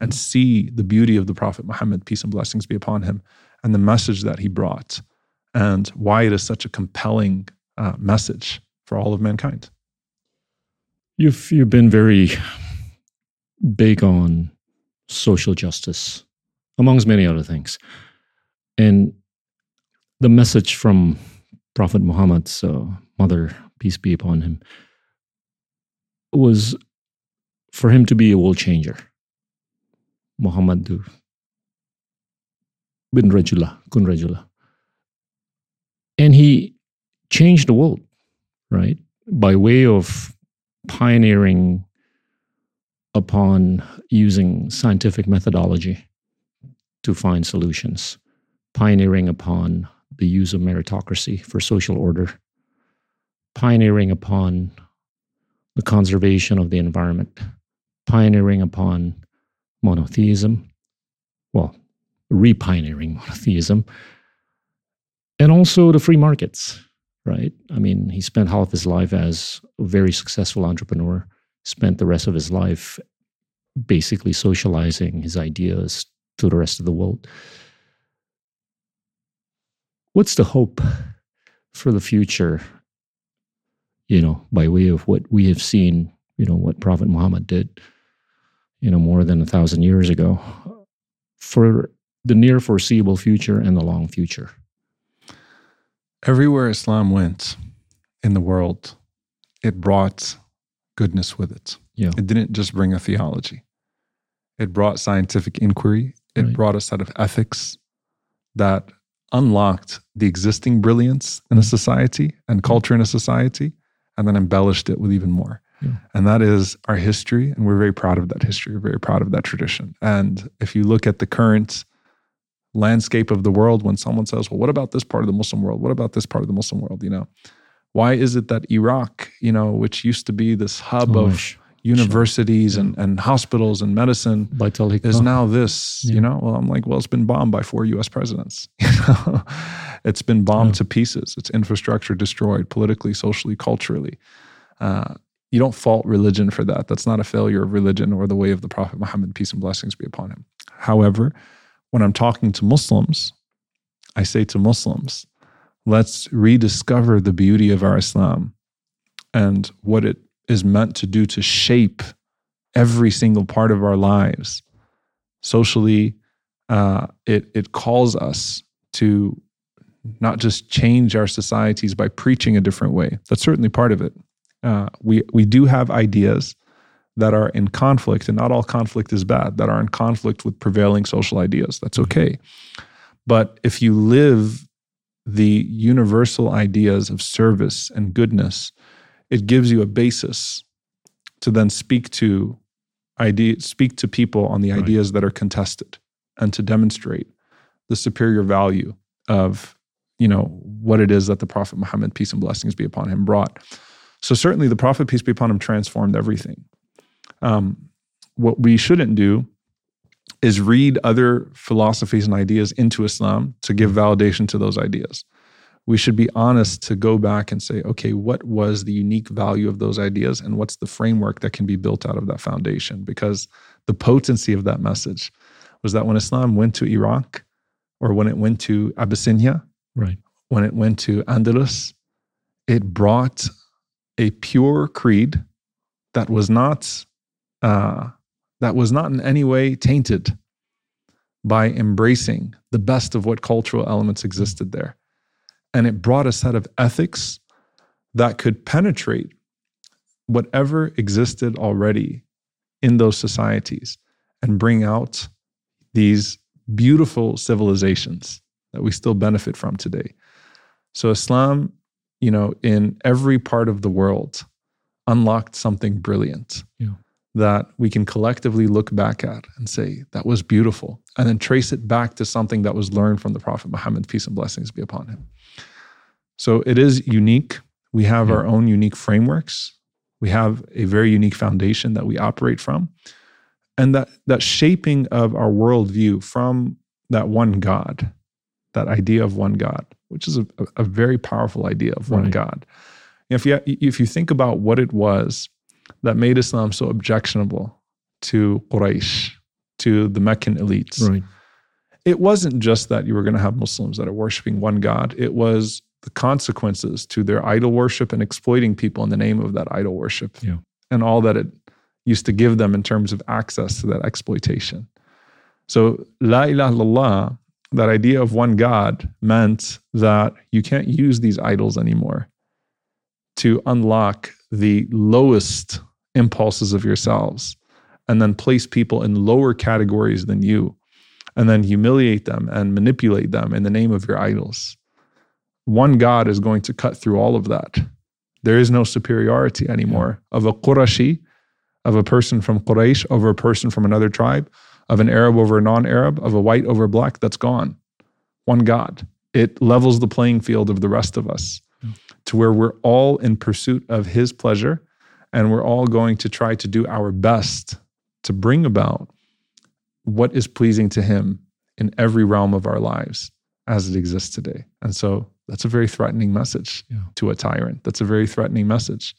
and see the beauty of the Prophet Muhammad, peace and blessings be upon him, and the message that he brought, and why it is such a compelling uh, message for all of mankind.
You've you've been very big on social justice, amongst many other things, and the message from Prophet Muhammad's uh, mother, peace be upon him, was for him to be a world changer. Muhammad bin Rajullah, kun Rajullah. And he changed the world, right? By way of pioneering upon using scientific methodology to find solutions, pioneering upon the use of meritocracy for social order, pioneering upon the conservation of the environment, pioneering upon monotheism, well, repioneering monotheism, and also the free markets, right? I mean, he spent half his life as a very successful entrepreneur, spent the rest of his life basically socializing his ideas to the rest of the world. What's the hope for the future? You know, by way of what we have seen, you know, what Prophet Muhammad did, you know, more than a thousand years ago, for the near foreseeable future and the long future.
Everywhere Islam went in the world, it brought goodness with it.
Yeah.
It didn't just bring a theology. It brought scientific inquiry. It
Right.
brought a set of ethics that unlocked the existing brilliance in a mm-hmm. society and mm-hmm. culture in a society, and then embellished it with even more.
Yeah.
And that is our history. And we're very proud of that history. We're very proud of that tradition. And if you look at the current landscape of the world, when someone says, well, what about this part of the Muslim world? What about this part of the Muslim world? You know, why is it that Iraq, you know, which used to be this hub
Oh,
of
sh-
universities
Yeah.
and, and hospitals and medicine is now this,
Yeah.
you know? Well, I'm like, well, it's been bombed by four US presidents. You know, it's been bombed
Yeah.
to pieces. Its infrastructure destroyed politically, socially, culturally. Uh, you don't fault religion for that. That's not a failure of religion or the way of the Prophet Muhammad, peace and blessings be upon him. However, when I'm talking to Muslims, I say to Muslims, let's rediscover the beauty of our Islam and what it is meant to do to shape every single part of our lives. Socially, uh, it, it calls us to not just change our societies by preaching a different way. That's certainly part of it. Uh, we, we do have ideas that are in conflict, and not all conflict is bad, that are in conflict with prevailing social ideas. That's mm-hmm. okay. But if you live the universal ideas of service and goodness, it gives you a basis to then speak to idea, speak to people on the
Right.
ideas that are contested, and to demonstrate the superior value of you know what it is that the Prophet Muhammad, peace and blessings be upon him, brought. So certainly, the Prophet, peace be upon him, transformed everything. Um, what we shouldn't do is read other philosophies and ideas into Islam to give validation to those ideas. We should be honest to go back and say, okay, what was the unique value of those ideas and what's the framework that can be built out of that foundation? Because the potency of that message was that when Islam went to Iraq or when it went to Abyssinia,
Right.
when it went to Andalus, it brought a pure creed that was not uh, that was not in any way tainted by embracing the best of what cultural elements existed there, and it brought a set of ethics that could penetrate whatever existed already in those societies and bring out these beautiful civilizations that we still benefit from today. So Islam, you know, in every part of the world unlocked something brilliant
Yeah.
That we can collectively look back at and say that was beautiful and then trace it back to something that was learned from the prophet Muhammad peace and blessings be upon him. So it is unique. We have
Yeah.
our own unique frameworks. We have a very unique foundation that we operate from. And that that shaping of our worldview from that one God, that idea of one God, which is a, a- very powerful idea of one
Right.
God. If you if you think about what it was that made Islam so objectionable to Quraysh, to the Meccan elites,
Right.
it wasn't just that you were going to have Muslims that are worshiping one God. It was the consequences to their idol worship and exploiting people in the name of that idol worship
Yeah.
and all that it used to give them in terms of access to that exploitation. So, La ilaha illallah, that idea of one God, meant that you can't use these idols anymore to unlock the lowest impulses of yourselves and then place people in lower categories than you and then humiliate them and manipulate them in the name of your idols. One God is going to cut through all of that. There is no superiority anymore of a Qurashi, of a person from Quraysh over a person from another tribe, of an Arab over a non Arab, of a white over black. That's gone. One God. It levels the playing field of the rest of us to where we're all in pursuit of His pleasure and we're all going to try to do our best to bring about what is pleasing to Him in every realm of our lives as it exists today. And so that's a very threatening message yeah. to a tyrant. That's a very threatening message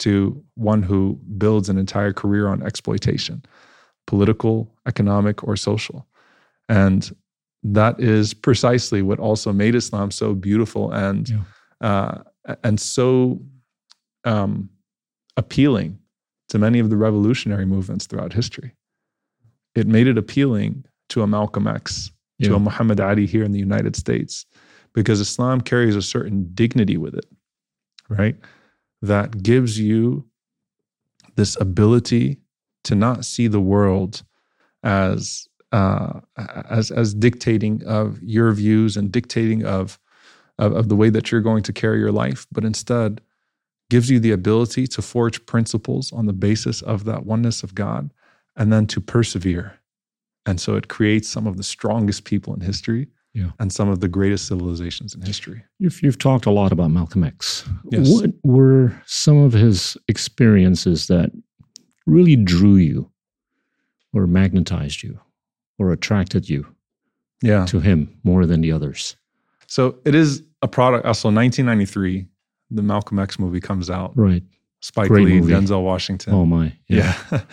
to one who builds an entire career on exploitation, political, economic, or social. And that is precisely what also made Islam so beautiful and yeah. uh, and so um, appealing to many of the revolutionary movements throughout history. It made it appealing to a Malcolm X, yeah. to a Muhammad Ali here in the United States, because Islam carries a certain dignity with it, right? That gives you this ability to not see the world as uh, as as dictating of your views and dictating of, of of the way that you're going to carry your life, but instead gives you the ability to forge principles on the basis of that oneness of God, and then to persevere. And so it creates some of the strongest people in history yeah. and some of the greatest civilizations in history.
You've, you've talked a lot about Malcolm X. Yes. What were some of his experiences that really drew you or magnetized you or attracted you
yeah.
to him more than the others?
So it is a product. Also, 1993, the Malcolm X movie comes out.
Right.
Spike Great Lee, movie. Denzel Washington.
Oh my.
Yeah. yeah.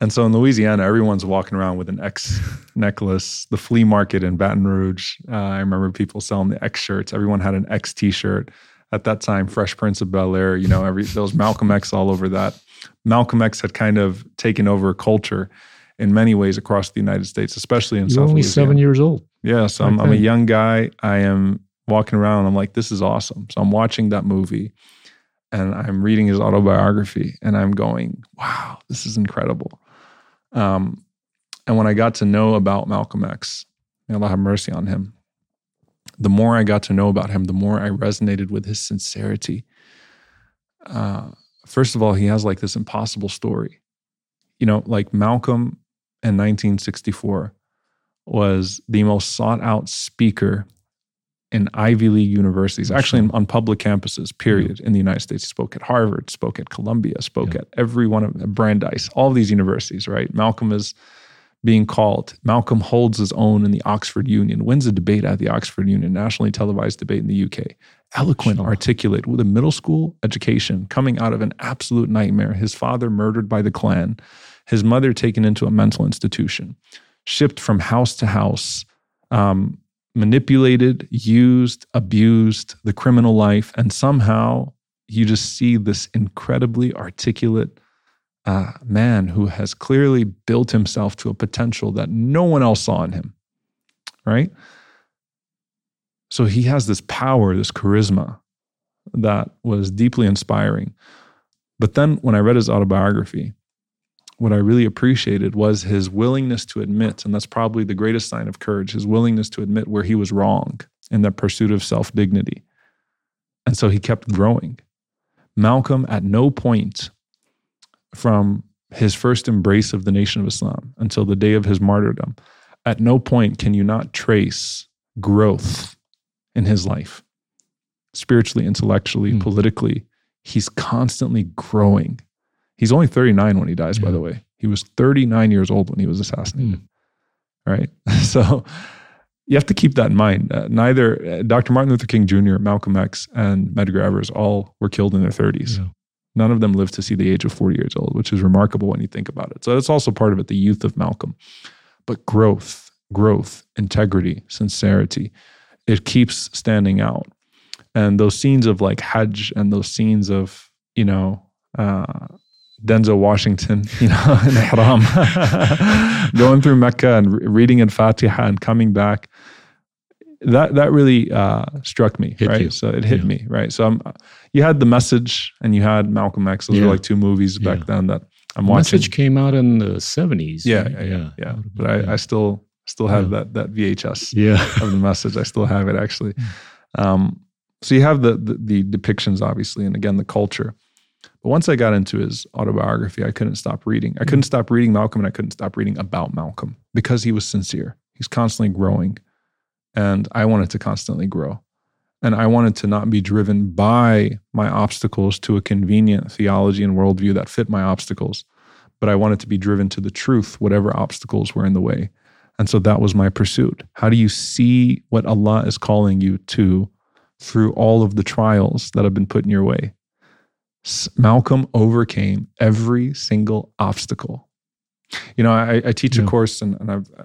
And so in Louisiana, everyone's walking around with an X necklace. The flea market in Baton Rouge, uh, I remember people selling the X shirts. Everyone had an X T-shirt. At that time, Fresh Prince of Bel Air, you know, every there was Malcolm X all over that. Malcolm X had kind of taken over culture in many ways across the United States, especially in
You're
South.
Only
Louisiana.
seven years old.
Yeah, so I'm, I'm, a young guy. I am walking around. I'm like, this is awesome. So I'm watching that movie, and I'm reading his autobiography, and I'm going, wow, this is incredible. Um, and when I got to know about Malcolm X, may Allah have mercy on him, the more I got to know about him, the more I resonated with his sincerity. Uh, first of all, he has like this impossible story. You know, like Malcolm in 1964 was the most sought out speaker in Ivy League universities, actually on public campuses, period, in the United States. He spoke at Harvard, spoke at Columbia, spoke yeah. at every one of Brandeis, all of these universities, right? Malcolm is being called. Malcolm holds his own in the Oxford Union, wins a debate at the Oxford Union, nationally televised debate in the UK. Eloquent, sure. articulate, with a middle school education, coming out of an absolute nightmare. His father murdered by the Klan, his mother taken into a mental institution, shipped from house to house. Um, manipulated, used, abused the criminal life, and somehow you just see this incredibly articulate uh, man who has clearly built himself to a potential that no one else saw in him, right? So he has this power, this charisma that was deeply inspiring. But then when I read his autobiography, what I really appreciated was his willingness to admit, and that's probably the greatest sign of courage, his willingness to admit where he was wrong in the pursuit of self dignity. And so he kept growing. Malcolm, at no point from his first embrace of the Nation of Islam until the day of his martyrdom, at no point can you not trace growth in his life, spiritually, intellectually, mm. politically. He's constantly growing He's only 39 when he dies, yeah. by the way. He was 39 years old when he was assassinated. Mm. Right. So you have to keep that in mind. Uh, neither uh, Dr. Martin Luther King Jr., Malcolm X, and Medgar Evers all were killed in their 30s. Yeah. None of them lived to see the age of 40 years old, which is remarkable when you think about it. So that's also part of it, the youth of Malcolm. But growth, growth, integrity, sincerity, it keeps standing out. And those scenes of like Hajj and those scenes of, you know, uh, Denzel Washington, you know, in Ihram, going through Mecca and reading in Fatiha and coming back. that that really uh, struck me,
Hit
right?
you.
So it hit
Yeah.
me, right? So I'm, you had the message, and you had Malcolm X. Those
Yeah.
were like two movies back
Yeah.
then that I'm
The
watching.
message came out in the 70s.
yeah,
right?
yeah, yeah. But I, I still still have that that VHS
yeah.
of the message. I still have it actually. Um, so you have the, the the depictions, obviously, and again the culture. But once I got into his autobiography, I couldn't stop reading. I couldn't mm. stop reading Malcolm, and I couldn't stop reading about Malcolm because he was sincere. He's constantly growing, and I wanted to constantly grow. And I wanted to not be driven by my obstacles to a convenient theology and worldview that fit my obstacles, but I wanted to be driven to the truth, whatever obstacles were in the way. And so that was my pursuit. How do you see what Allah is calling you to through all of the trials that have been put in your way? Malcolm overcame every single obstacle. You know, I, I teach
Yeah.
a course, and, and I've, uh,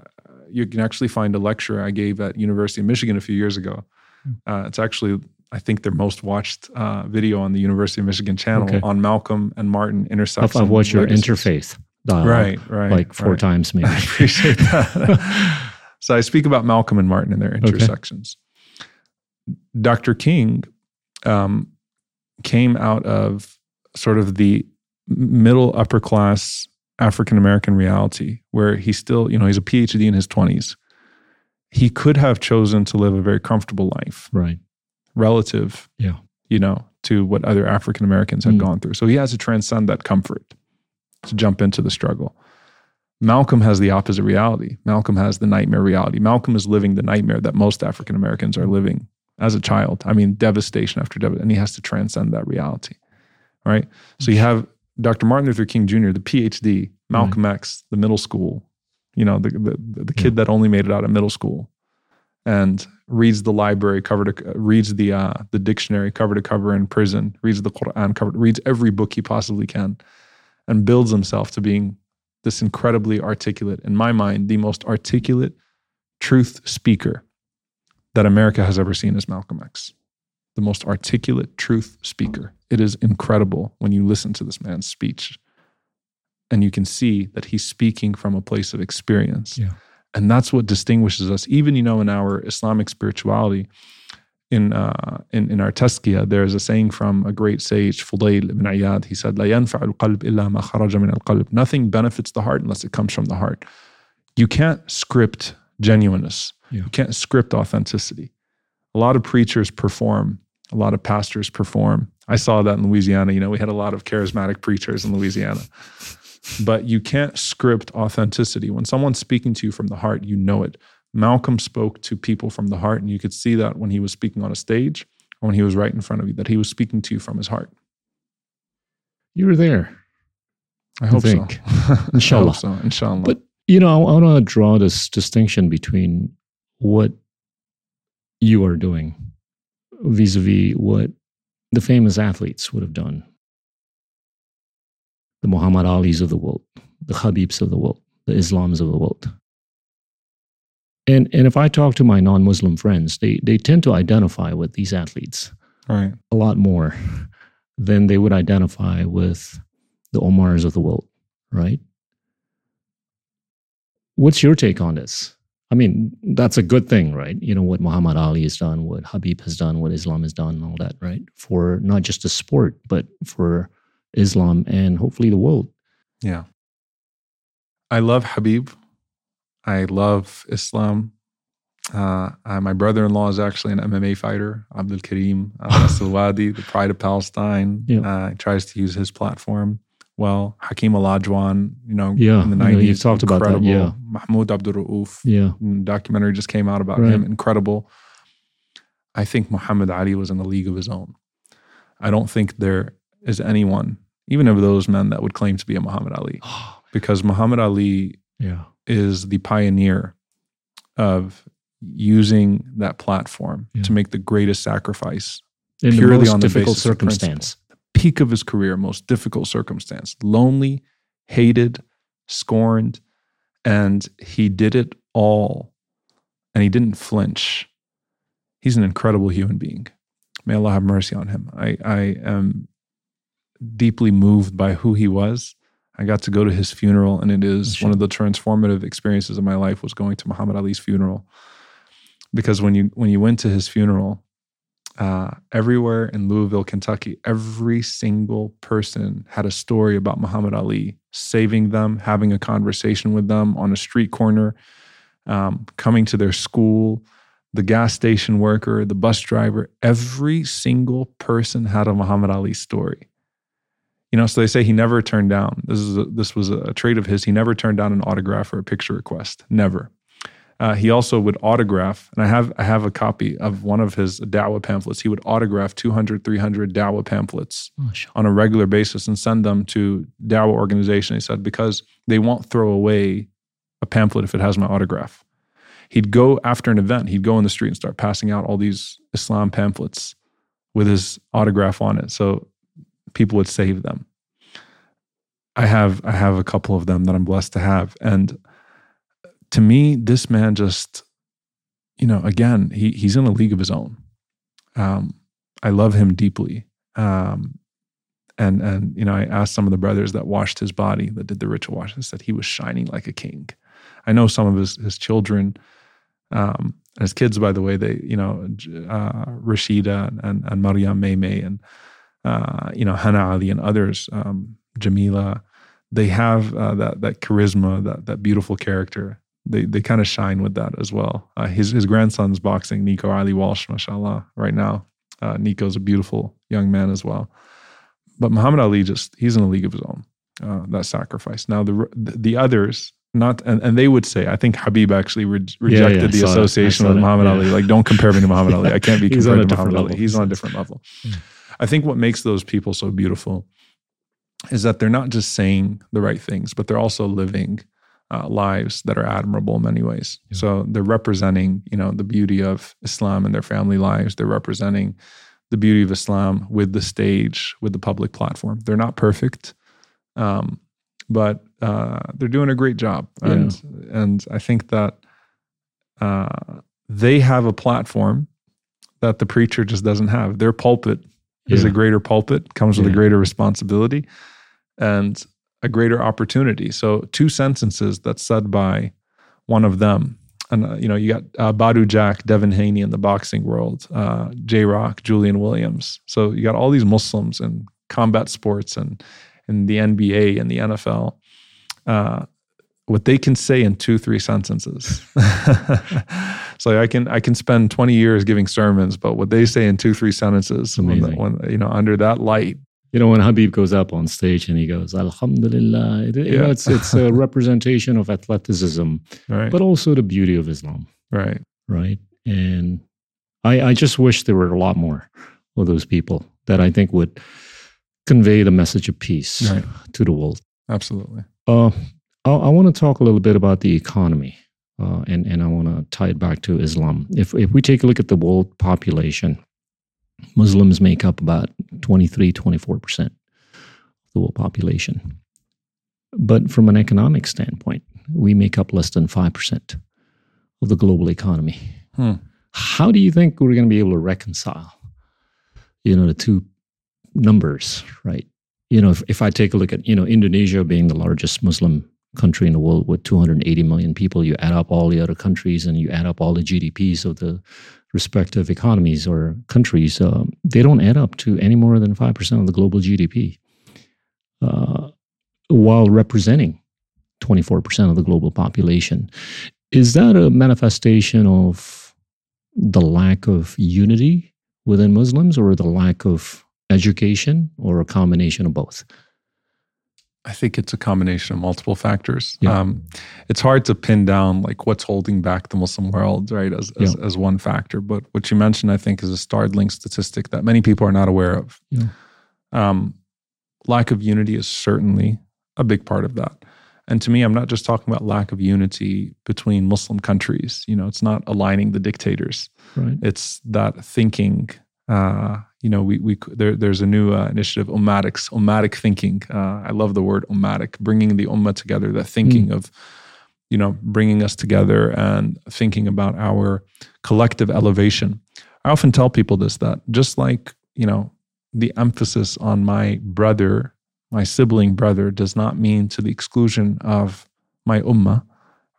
you can actually find a lecture I gave at University of Michigan a few years ago.
Hmm.
Uh, it's actually, I think, their most watched uh, video on the University of Michigan channel
Okay.
on Malcolm and Martin
I've,
intersects.
I've watched your interfaith dialogue
Right, right.
like four
right.
times maybe.
I appreciate that. so I speak about Malcolm and Martin and their intersections. Dr. King um, came out of sort of the middle upper class African American reality where he still, you know, he's a PhD in his 20s. He could have chosen to live a very comfortable life
right.
relative,
Yeah.
you know, to what other African Americans had
Mm.
gone through. So he has to transcend that comfort to jump into the struggle. Malcolm has the opposite reality. Malcolm has the nightmare reality. Malcolm is living the nightmare that most African Americans are living as a child. I mean, devastation after devastation, and he has to transcend that reality, right? So you have Dr. Martin Luther King Jr., the PhD, Malcolm X, the middle school, you know, the the, the kid that only made it out of middle school, and reads the library cover to reads the uh, the dictionary cover to cover in prison, reads the Quran cover, reads every book he possibly can, and builds himself to being this incredibly articulate, in my mind, the most articulate truth speaker that America has ever seen is Malcolm X, the most articulate truth speaker. It is incredible when you listen to this man's speech and you can see that he's speaking from a place of experience.
Yeah.
And that's what distinguishes us. Even, you know, in our Islamic spirituality, in, uh, in, in our Tazkiyah, there is a saying from a great sage, Fudayl ibn Ayyad. He said, "La yanfa al-qalb illa ma kharaja min al-qalb." Nothing benefits the heart unless it comes from the heart. You can't script genuineness.
Yeah.
You can't script authenticity. A lot of preachers perform. A lot of pastors perform. I saw that in Louisiana. You know, we had a lot of charismatic preachers in Louisiana. But you can't script authenticity. When someone's speaking to you from the heart, you know it. Malcolm spoke to people from the heart, and you could see that when he was speaking on a stage or when he was right in front of you, that he was speaking to you from his heart.
You were there.
I hope
think.
so. I
Inshallah.
hope so. Inshallah.
But you know, I want to draw this distinction between what you are doing vis-a-vis what the famous athletes would have done. The Muhammad Alis of the world, the Habibs of the world, the Islams of the world. And and if I talk to my non-Muslim friends, they they tend to identify with these athletes
right.
a lot more than they would identify with the Omars of the world, right? What's your take on this? I mean, that's a good thing, right? You know, what Muhammad Ali has done, what Habib has done, what Islam has done, and all that, right? For not just the sport, but for Islam and hopefully the world.
Yeah. I love Habib. I love Islam. Uh, uh, my brother in law is actually an MMA fighter, Abdul Karim Al Wadi, the pride of Palestine.
Yeah.
Uh, he tries to use his platform well. Hakim Al Ajwan, you know,
Yeah,
in the
I know
90s.
you've talked about that,
incredible.
yeah.
Mahmoud Abdul Rauf,
Yeah.
documentary just came out about
Right.
him. Incredible. I think Muhammad Ali was in a league of his own. I don't think there is anyone, even of those men, that would claim to be a Muhammad Ali because Muhammad Ali
yeah.
is the pioneer of using that platform
Yeah.
to make the greatest sacrifice.
In the
Purely
most
on the
difficult
basis of
circumstance.
Peak of his career, most difficult circumstance, lonely, hated, scorned, and he did it all and he didn't flinch. He's an incredible human being. May Allah have mercy on him. I, I am deeply moved by who he was. I got to go to his funeral, and it is one of the transformative experiences of my life was going to Muhammad Ali's funeral. because when you when you went to his funeral, uh, everywhere in Louisville, Kentucky, every single person had a story about Muhammad Ali, saving them, having a conversation with them on a street corner, um, coming to their school, the gas station worker, the bus driver. Every single person had a Muhammad Ali story. You know, so they say he never turned down. This is a, this was a trait of his. He never turned down an autograph or a picture request. Never. Uh, he also would autograph, and I have I have a copy of one of his Dawah pamphlets. He would autograph 200, 300 Dawah pamphlets oh, sure. on a regular basis and send them to Dawah organization. He said because they won't throw away a pamphlet if it has my autograph. He'd go after an event. He'd go in the street and start passing out all these Islam pamphlets with his autograph on it, so people would save them. I have I have a couple of them that I'm blessed to have, and to me, this man just, you know, again, he he's in a league of his own. Um, I love him deeply. Um, and and you know, I asked some of the brothers that washed his body, that did the ritual wash, and said he was shining like a king. I know some of his his children, um, his kids, by the way, they you know, uh, Rashida and and Maryam Maymay and uh, you know Hana Ali and others, um, Jamila, they have uh, that that charisma, that that beautiful character they they kind of shine with that as well. Uh, his his grandson's boxing, Nico Ali Walsh, mashallah, right now. Uh, Nico's a beautiful young man as well. But Muhammad Ali just he's in a league of his own. Uh, that sacrifice. Now the the others not and, and they would say I think Khabib actually re- rejected yeah, yeah, the association with Muhammad yeah. Ali. Like don't compare me to Muhammad Ali. I can't be compared to Muhammad Ali. He's on a different level. I think what makes those people so beautiful is that they're not just saying the right things, but they're also living uh, lives that are admirable in many ways. Yeah. So they're representing, you know, the beauty of Islam and their family lives. They're representing the beauty of Islam with the stage, with the public platform. They're not perfect, um, but uh, they're doing a great job, and yeah. and I think that uh, they have a platform that the preacher just doesn't have. Their pulpit yeah. is a greater pulpit, comes with a greater responsibility, and a greater opportunity. So two sentences that's said by one of them. And uh, you know, you got uh, Badou Jack, Devin Haney in the boxing world, uh, J Rock, Julian Williams. So you got all these Muslims in combat sports and in the NBA and the NFL. Uh, what they can say in two, three sentences. so I can I can spend twenty years giving sermons, but what they say in two, three sentences, when, when, you know, under that light,
you know, when Khabib goes up on stage and he goes, Alhamdulillah, it, yeah. you know, it's, it's a representation of athleticism, right. but also the beauty of Islam.
Right.
Right. And I, I just wish there were a lot more of those people that I think would convey the message of peace right. to the world.
Absolutely.
Uh, I, I want to talk a little bit about the economy. Uh, and, and I want to tie it back to Islam. If, if we take a look at the world population, Muslims make up about 23, 24% of the world population. But from an economic standpoint, we make up less than 5% of the global economy. Hmm. How do you think we're going to be able to reconcile, you know, the two numbers, right? You know, if, if I take a look at, you know, Indonesia being the largest Muslim country in the world with 280 million people, you add up all the other countries and you add up all the GDPs of the respective economies or countries, uh, they don't add up to any more than 5% of the global GDP, uh, while representing 24% of the global population. Is that a manifestation of the lack of unity within Muslims or the lack of education or a combination of both?
I think it's a combination of multiple factors. Yeah. Um, it's hard to pin down like what's holding back the Muslim world, right, as, as, yeah. as, one factor. But what you mentioned, I think, is a startling statistic that many people are not aware of. Yeah. Um, lack of unity is certainly a big part of that. And to me, I'm not just talking about lack of unity between Muslim countries. You know, it's not aligning the dictators. Right. It's that thinking uh, you know, we we there, there's a new uh, initiative, ummatics, ummatic thinking. Uh, I love the word ummatic, bringing the ummah together. That thinking mm. of, you know, bringing us together and thinking about our collective elevation. I often tell people this that just like you know, the emphasis on my brother, my sibling brother, does not mean to the exclusion of my ummah.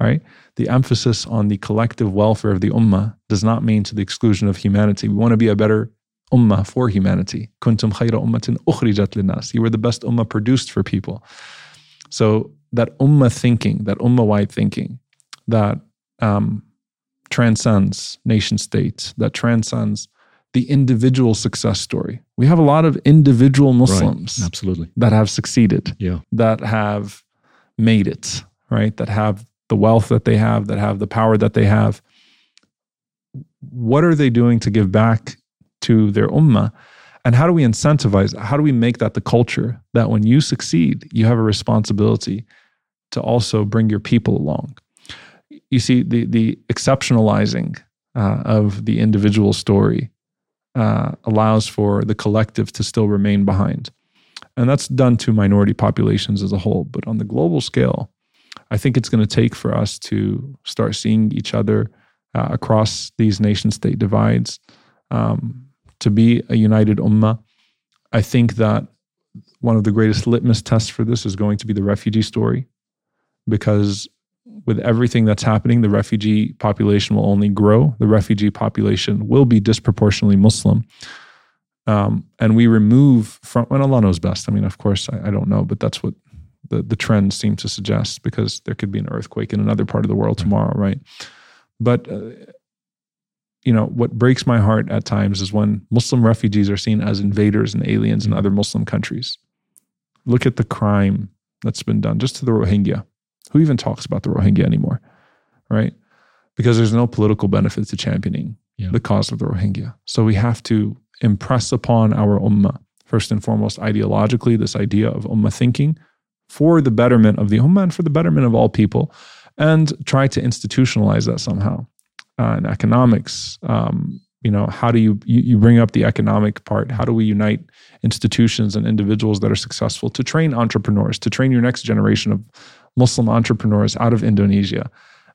right? The emphasis on the collective welfare of the ummah does not mean to the exclusion of humanity. We want to be a better ummah for humanity. Kuntum khayra ummatin ukhrijat linnas. You were the best ummah produced for people. So that ummah thinking, that ummah-wide thinking, that um, transcends nation states, that transcends the individual success story. We have a lot of individual Muslims
right. absolutely
that have succeeded,
yeah.
that have made it, right? That have the wealth that they have, that have the power that they have. What are they doing to give back to their ummah? And how do we incentivize? How do we make that the culture that when you succeed, you have a responsibility to also bring your people along? You see, the the exceptionalizing uh, of the individual story uh, allows for the collective to still remain behind. And that's done to minority populations as a whole. But on the global scale, I think it's going to take for us to start seeing each other uh, across these nation state divides um, to be a united ummah. I think that one of the greatest litmus tests for this is going to be the refugee story because with everything that's happening, the refugee population will only grow. The refugee population will be disproportionately Muslim. Um, and we remove from, and Allah knows best. I mean, of course, I, I, don't know, but that's what the, the trends seem to suggest because there could be an earthquake in another part of the world tomorrow, right? But, uh, you know, what breaks my heart at times is when Muslim refugees are seen as invaders and aliens in mm. other Muslim countries. Look at the crime that's been done just to the Rohingya who even talks about the Rohingya anymore? Right? Because there's no political benefit to championing yeah. the cause of the Rohingya. So we have to impress upon our ummah, first and foremost, ideologically, this idea of ummah thinking for the betterment of the ummah and for the betterment of all people, and try to institutionalize that somehow. Uh, in economics, um, you know, how do you, you you bring up the economic part? How do we unite institutions and individuals that are successful to train entrepreneurs, to train your next generation of Muslim entrepreneurs out of Indonesia,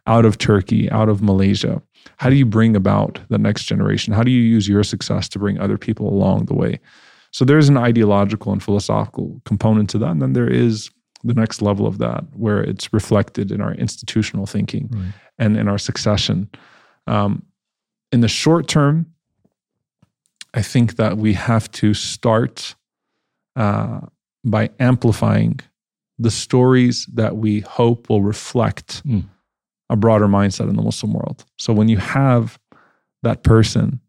out of Turkey, out of Malaysia? How do you bring about the next generation? How do you use your success to bring other people along the way? So there's an ideological and philosophical component to that. And then there is the next level of that, where it's reflected in our institutional thinking right. and in our succession. Um, in the short term, I think that we have to start uh, by amplifying the stories that we hope will reflect mm. a broader mindset in the Muslim world. So when you have that person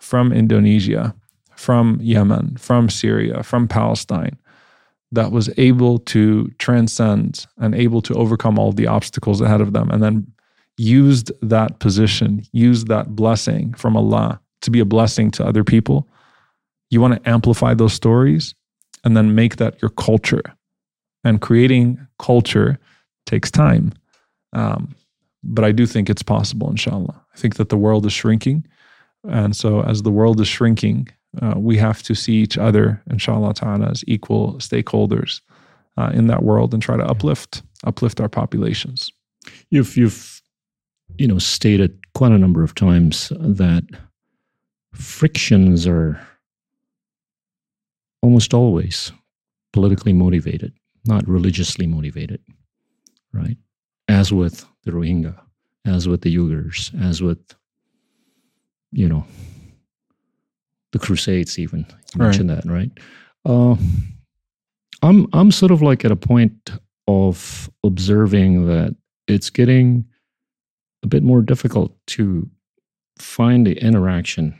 from Indonesia, from Yemen, from Syria, from Palestine, that was able to transcend and able to overcome all the obstacles ahead of them, and then used that position, used that blessing from Allah to be a blessing to other people. You want to amplify those stories and then make that your culture and creating culture takes time. Um, but I do think it's possible, inshallah. I think that the world is shrinking. And so, as the world is shrinking, uh, we have to see each other, inshallah ta'ala, as equal stakeholders uh, in that world and try to uplift uplift our populations.
You've, you've you know, stated quite a number of times that frictions are almost always politically motivated not religiously motivated, right? As with the Rohingya, as with the Uyghurs, as with, you know, the Crusades, even. You right. mentioned that, right? Uh, I'm I'm sort of like at a point of observing that it's getting a bit more difficult to find the interaction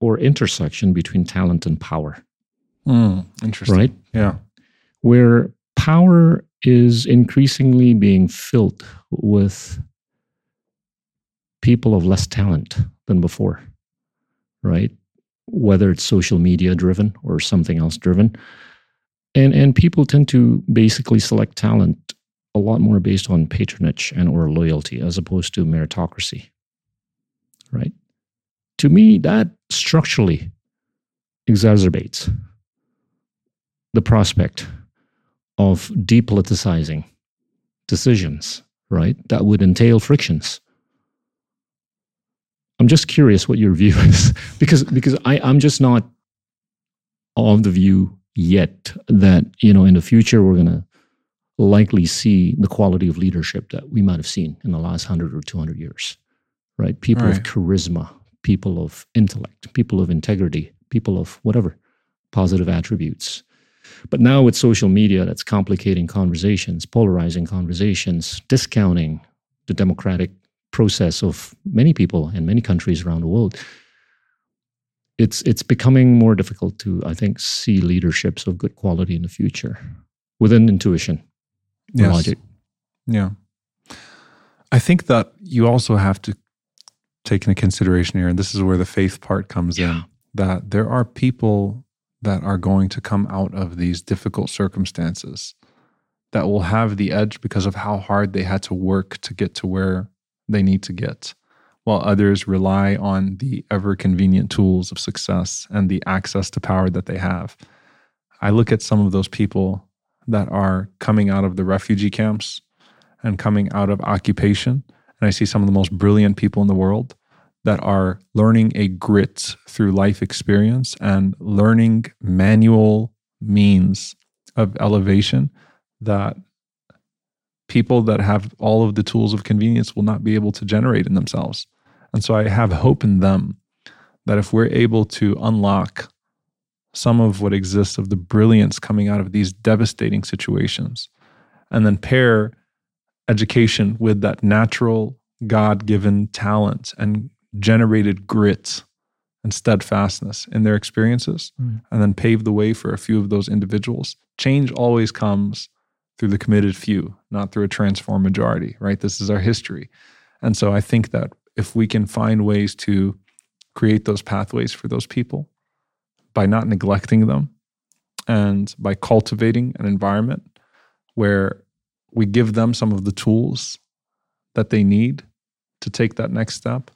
or intersection between talent and power.
Mm, interesting.
Right?
Yeah
where power is increasingly being filled with people of less talent than before, right? Whether it's social media driven or something else driven. And, and people tend to basically select talent a lot more based on patronage and or loyalty as opposed to meritocracy right to me that structurally exacerbates the prospect of depoliticizing decisions, right? That would entail frictions. I'm just curious what your view is because because I, I'm just not of the view yet that you know in the future we're gonna likely see the quality of leadership that we might have seen in the last 100 or 200 years, right? People right. of charisma, people of intellect, people of integrity, people of whatever, positive attributes. But now with social media, that's complicating conversations, polarizing conversations, discounting the democratic process of many people in many countries around the world. It's it's becoming more difficult to, I think, see leaderships of good quality in the future within intuition, yes. logic.
Yeah. I think that you also have to take into consideration here, and this is where the faith part comes yeah. in, that there are people that are going to come out of these difficult circumstances that will have the edge because of how hard they had to work to get to where they need to get, while others rely on the ever convenient tools of success and the access to power that they have. I look at some of those people that are coming out of the refugee camps and coming out of occupation, and I see some of the most brilliant people in the world that are learning a grit through life experience and learning manual means of elevation that people that have all of the tools of convenience will not be able to generate in themselves. And so I have hope in them that if we're able to unlock some of what exists of the brilliance coming out of these devastating situations and then pair education with that natural God given talent and generated grit and steadfastness in their experiences mm. and then pave the way for a few of those individuals. Change always comes through the committed few, not through a transformed majority, right? This is our history. And so I think that if we can find ways to create those pathways for those people by not neglecting them and by cultivating an environment where we give them some of the tools that they need to take that next step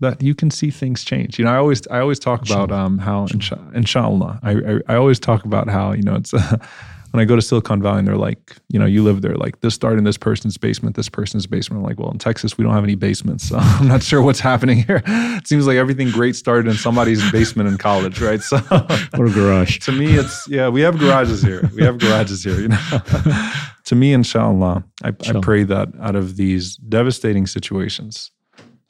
that you can see things change. You know, I always I always talk about um, how inshallah, inshallah. I, I, I always talk about how you know it's uh, when I go to Silicon Valley and they're like, you know, you live there, like this started in this person's basement, this person's basement. I'm like, well, in Texas we don't have any basements, so I'm not sure what's happening here. It seems like everything great started in somebody's basement in college, right? So
or garage.
to me, it's yeah, we have garages here. We have garages here. You know, to me, inshallah, I, I pray that out of these devastating situations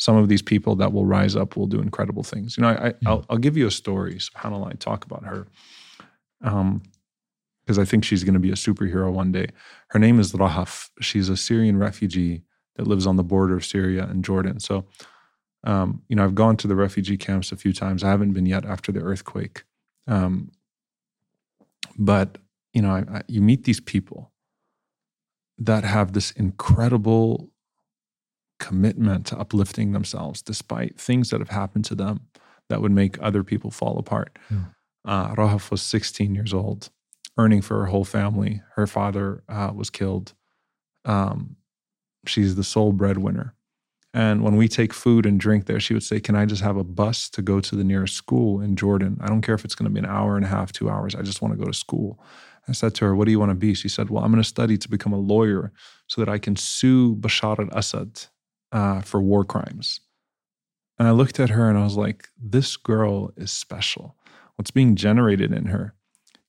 some of these people that will rise up will do incredible things. You know, I, will I'll give you a story. SubhanAllah, I talk about her. Um, because I think she's going to be a superhero one day. Her name is Rahaf. She's a Syrian refugee that lives on the border of Syria and Jordan. So, um, you know, I've gone to the refugee camps a few times. I haven't been yet after the earthquake. Um, but, you know, I, I, you meet these people that have this incredible commitment to uplifting themselves despite things that have happened to them that would make other people fall apart. Yeah. Uh, Rahaf was 16 years old, earning for her whole family. Her father uh, was killed. Um, she's the sole breadwinner. And when we take food and drink there, she would say, Can I just have a bus to go to the nearest school in Jordan? I don't care if it's going to be an hour and a half, two hours. I just want to go to school. I said to her, What do you want to be? She said, Well, I'm going to study to become a lawyer so that I can sue Bashar al Assad uh, for war crimes. And I looked at her and I was like, this girl is special. What's being generated in her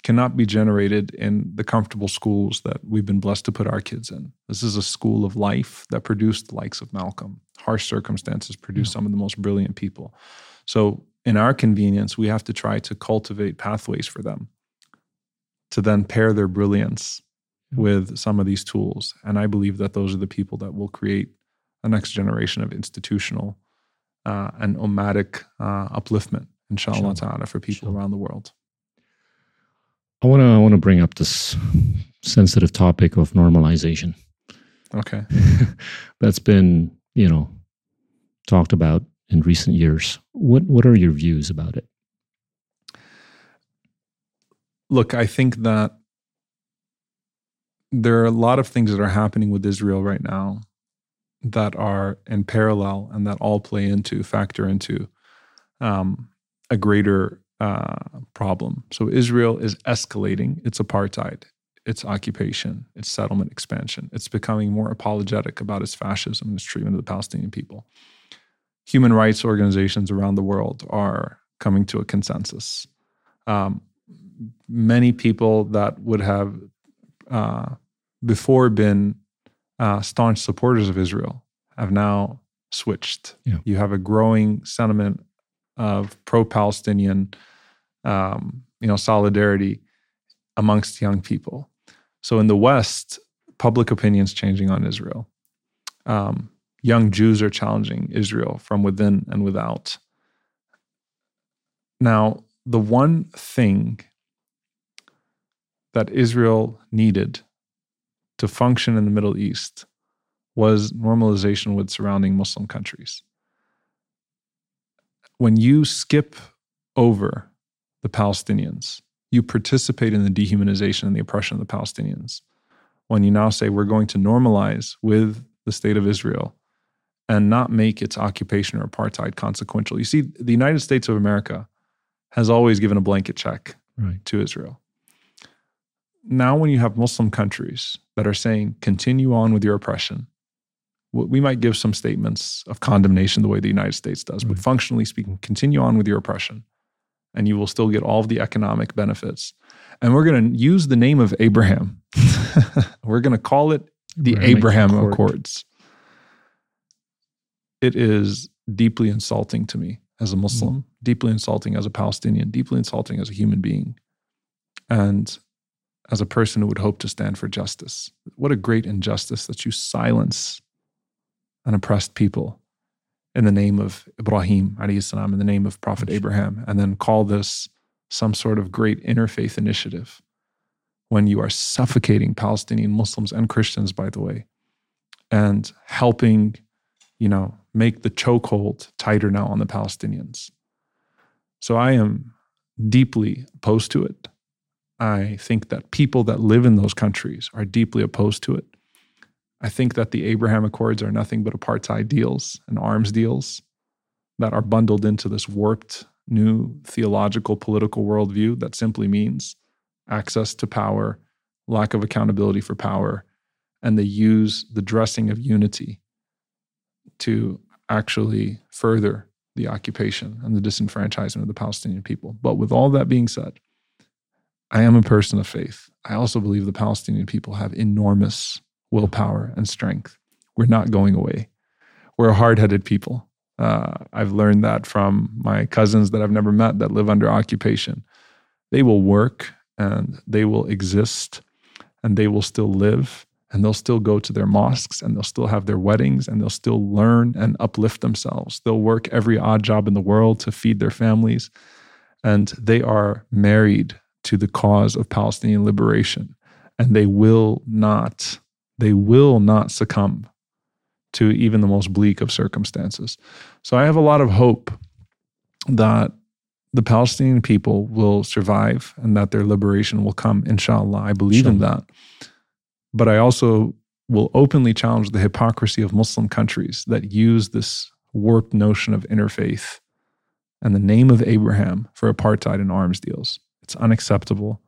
cannot be generated in the comfortable schools that we've been blessed to put our kids in. This is a school of life that produced the likes of Malcolm. Harsh circumstances produced some of the most brilliant people. So, in our convenience, we have to try to cultivate pathways for them to then pair their brilliance with some of these tools. And I believe that those are the people that will create a next generation of institutional uh, and ummatic uh, upliftment, inshallah ta'ala, for people around the world.
I want to I want to bring up this sensitive topic of normalization.
Okay.
That's been, you know, talked about in recent years. What what are your views about it?
Look, I think that there are a lot of things that are happening with Israel right now that are in parallel and that all play into factor into um, a greater uh, problem. So Israel is escalating its apartheid, its occupation, its settlement expansion. It's becoming more apologetic about its fascism and its treatment of the Palestinian people. Human rights organizations around the world are coming to a consensus. Um, many people that would have uh, before been uh, staunch supporters of Israel have now switched.
Yeah.
You have a growing sentiment of pro-Palestinian, um, you know, solidarity amongst young people. So in the West, public opinion's changing on Israel. Um, young Jews are challenging Israel from within and without. Now, the one thing that Israel needed to function in the Middle East was normalization with surrounding Muslim countries. When you skip over the Palestinians, you participate in the dehumanization and the oppression of the Palestinians. When you now say we're going to normalize with the state of Israel and not make its occupation or apartheid consequential. You see, the United States of America has always given a blanket check
Right.
to Israel. Now, when you have Muslim countries that are saying, continue on with your oppression, we might give some statements of condemnation the way the United States does, but functionally speaking, continue on with your oppression, and you will still get all of the economic benefits. And we're going to use the name of Abraham. we're going to call it the Abraham
Accord.
Accords. It is deeply insulting to me as a Muslim, deeply insulting as a Palestinian, deeply insulting as a human being, and as a person who would hope to stand for justice. What a great injustice that you silence an oppressed people in the name of Ibrahim, salam, in the name of Prophet Abraham, and then call this some sort of great interfaith initiative when you are suffocating Palestinian Muslims and Christians, by the way, and helping, you know, make the chokehold tighter now on the Palestinians. So I am deeply opposed to it. I think that people that live in those countries are deeply opposed to it. I think that the Abraham Accords are nothing but apartheid deals and arms deals that are bundled into this warped new theological political worldview that simply means access to power, lack of accountability for power, and they use the dressing of unity to actually further the occupation and the disenfranchisement of the Palestinian people. But with all that being said, I am a person of faith. I also believe the Palestinian people have enormous willpower and strength. We're not going away. We're hard headed people. Uh, I've learned that from my cousins that I've never met that live under occupation. They will work and they will exist and they will still live and they'll still go to their mosques and they'll still have their weddings and they'll still learn and uplift themselves. They'll work every odd job in the world to feed their families. And they are married to the cause of Palestinian liberation. And they will not, they will not succumb to even the most bleak of circumstances. So I have a lot of hope that the Palestinian people will survive and that their liberation will come, inshallah. I believe in that. But I also will openly challenge the hypocrisy of Muslim countries that use this warped notion of interfaith and the name of Abraham for apartheid and arms deals. It's unacceptable.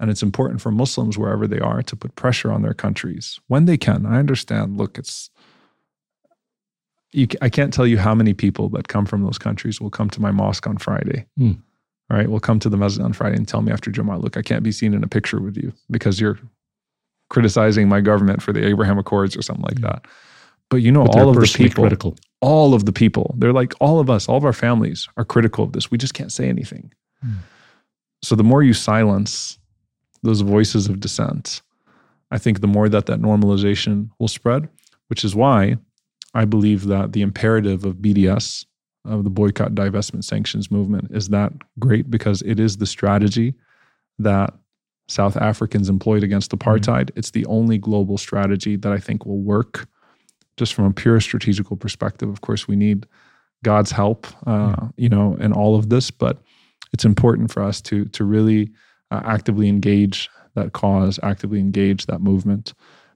And it's important for Muslims, wherever they are, to put pressure on their countries when they can. I understand, look, it's, you, I can't tell you how many people that come from those countries will come to my mosque on Friday.
Hmm.
All right, will come to the masjid on Friday and tell me after Jummah, look, I can't be seen in a picture with you because you're criticizing my government for the Abraham Accords or something like
Yeah.
that. But you know,
But
all of the people,
critical.
all of the people, they're like all of us, all of our families are critical of this. We just can't say anything.
Hmm.
So the more you silence those voices of dissent, I think the more that that normalization will spread, which is why I believe that the imperative of BDS, of the boycott, divestment, sanctions movement, is that great because it is the strategy that South Africans employed against apartheid. It's the only global strategy that I think will work just from a pure strategical perspective. Of course, we need God's help, uh, you know, in all of this, but it's important for us to to really uh, actively engage that cause, actively engage that movement,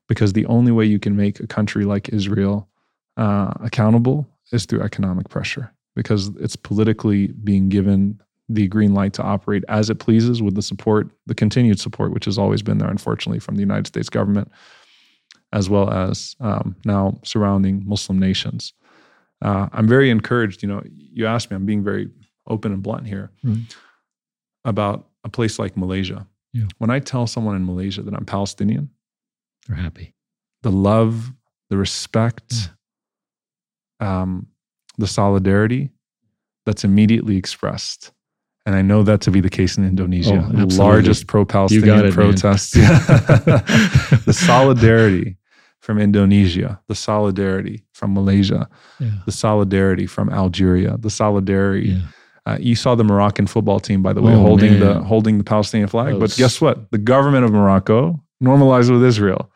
because the only way you can make a country like Israel uh, accountable is through economic pressure, because it's politically being given the green light to operate as it pleases with the support, the continued support, which has always been there, unfortunately, from the United States government, as well as um, now surrounding Muslim nations. Uh, I'm very encouraged. You know, you asked me, I'm being very open and blunt here
Right.
about a place like Malaysia.
Yeah.
When I tell someone in Malaysia that I'm Palestinian,
They're happy.
The love, the respect, um, the solidarity that's immediately expressed. And I know that to be the case in Indonesia,
Oh,
the largest pro Palestinian protest. the solidarity from Indonesia, the solidarity from Malaysia,
Yeah.
the solidarity from Algeria, the solidarity. Uh, you saw the Moroccan football team, by the way,
Oh,
holding the holding the Palestinian flag.
That
But guess what? The government of Morocco normalized with Israel.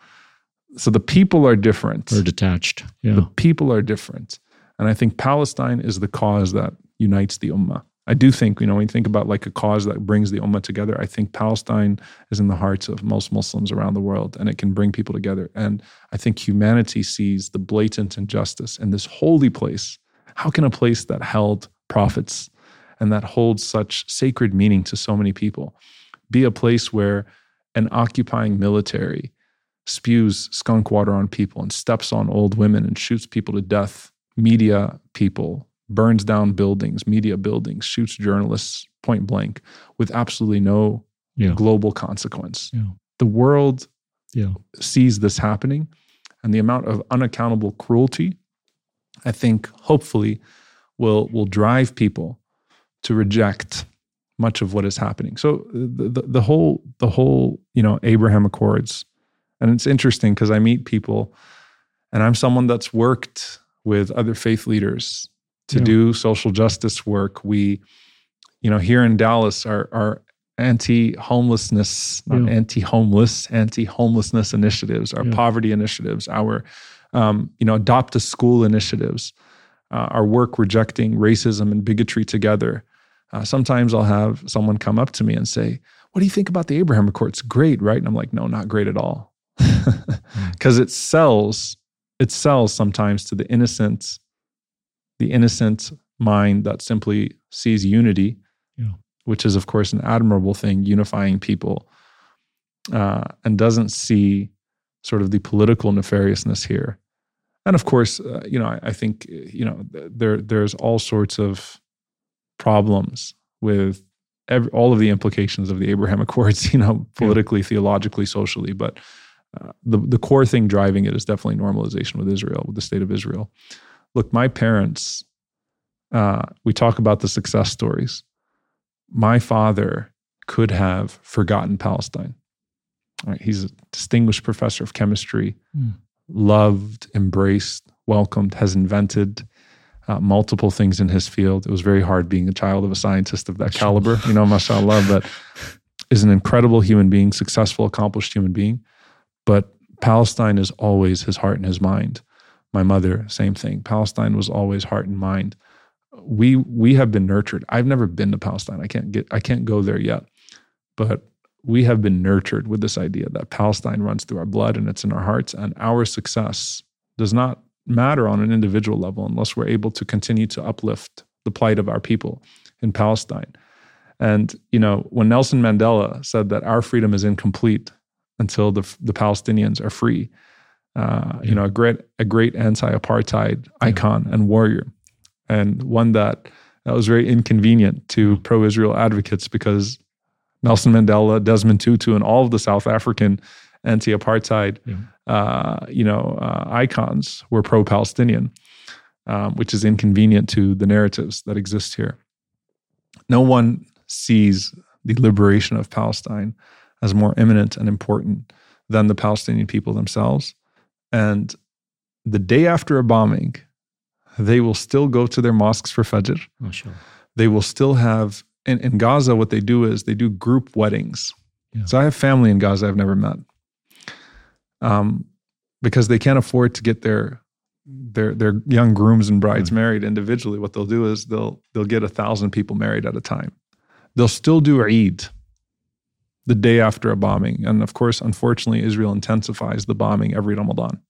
So the people are different.
They're detached. Yeah.
The people are different. And I think Palestine is the cause that unites the Ummah. I do think, you know, when you think about like a cause that brings the Ummah together, I think Palestine is in the hearts of most Muslims around the world and it can bring people together. And I think humanity sees the blatant injustice in this holy place. How can a place that held prophets and that holds such sacred meaning to so many people be a place where an occupying military spews skunk water on people and steps on old women and shoots people to death, media people, burns down buildings, media buildings, shoots journalists point blank with absolutely no
Yeah.
global consequence.
Yeah.
The world
Yeah.
sees this happening and the amount of unaccountable cruelty, I think hopefully will will drive people to reject much of what is happening. So the, the, the whole the whole you know Abraham Accords, and it's interesting because I meet people, and I'm someone that's worked with other faith leaders to
Yeah.
do social justice work. We, you know, here in Dallas, our our anti-homelessness, not
Yeah.
anti-homeless, anti-homelessness initiatives, our
Yeah.
poverty initiatives, our um, you know adopt a school initiatives, uh, our work rejecting racism and bigotry together. Uh, sometimes I'll have someone come up to me and say, "What do you think about the Abraham Accords? Great, right?" And I'm like, "No, not great at all," because it sells. It sells sometimes to the innocent, the innocent mind that simply sees unity,
Yeah.
which is of course an admirable thing, unifying people, uh, and doesn't see sort of the political nefariousness here. And of course, uh, you know, I, I think you know there there's all sorts of problems with every, all of the implications of the Abraham Accords, you know, politically, theologically, socially. But uh, the the core thing driving it is definitely normalization with Israel, with the state of Israel. Look, my parents, uh, we talk about the success stories. My father could have forgotten Palestine. Right, he's a distinguished professor of chemistry,
Mm.
loved, embraced, welcomed, has invented uh, multiple things in his field. It was very hard being a child of a scientist of that caliber, you know, mashallah, but is an incredible human being, successful, accomplished human being. But Palestine is always his heart and his mind. My mother, same thing. Palestine was always heart and mind. We we have been nurtured. I've never been to Palestine. I can't get I can't go there yet. But we have been nurtured with this idea that Palestine runs through our blood and it's in our hearts and our success does not matter on an individual level unless we're able to continue to uplift the plight of our people in Palestine. And you know, when Nelson Mandela said that our freedom is incomplete until the the Palestinians are free, uh, you know, a great a great anti-apartheid icon and warrior, and one that that was very inconvenient to pro-Israel advocates because Nelson Mandela, Desmond Tutu, and all of the South African anti-apartheid,
Yeah.
uh, you know, uh, icons were pro-Palestinian, um, which is inconvenient to the narratives that exist here. No one sees the liberation of Palestine as more imminent and important than the Palestinian people themselves. And the day after a bombing, they will still go to their mosques for Fajr
Mashallah.
they will still have in, in Gaza what they do is they do group weddings.
Yeah.
So I have family in Gaza I've never met. Um, because they can't afford to get their their their young grooms and brides
Right.
married individually. What they'll do is they'll they'll get a thousand people married at a time. They'll still do Eid the day after a bombing. And of course, unfortunately, Israel intensifies the bombing every Ramadan.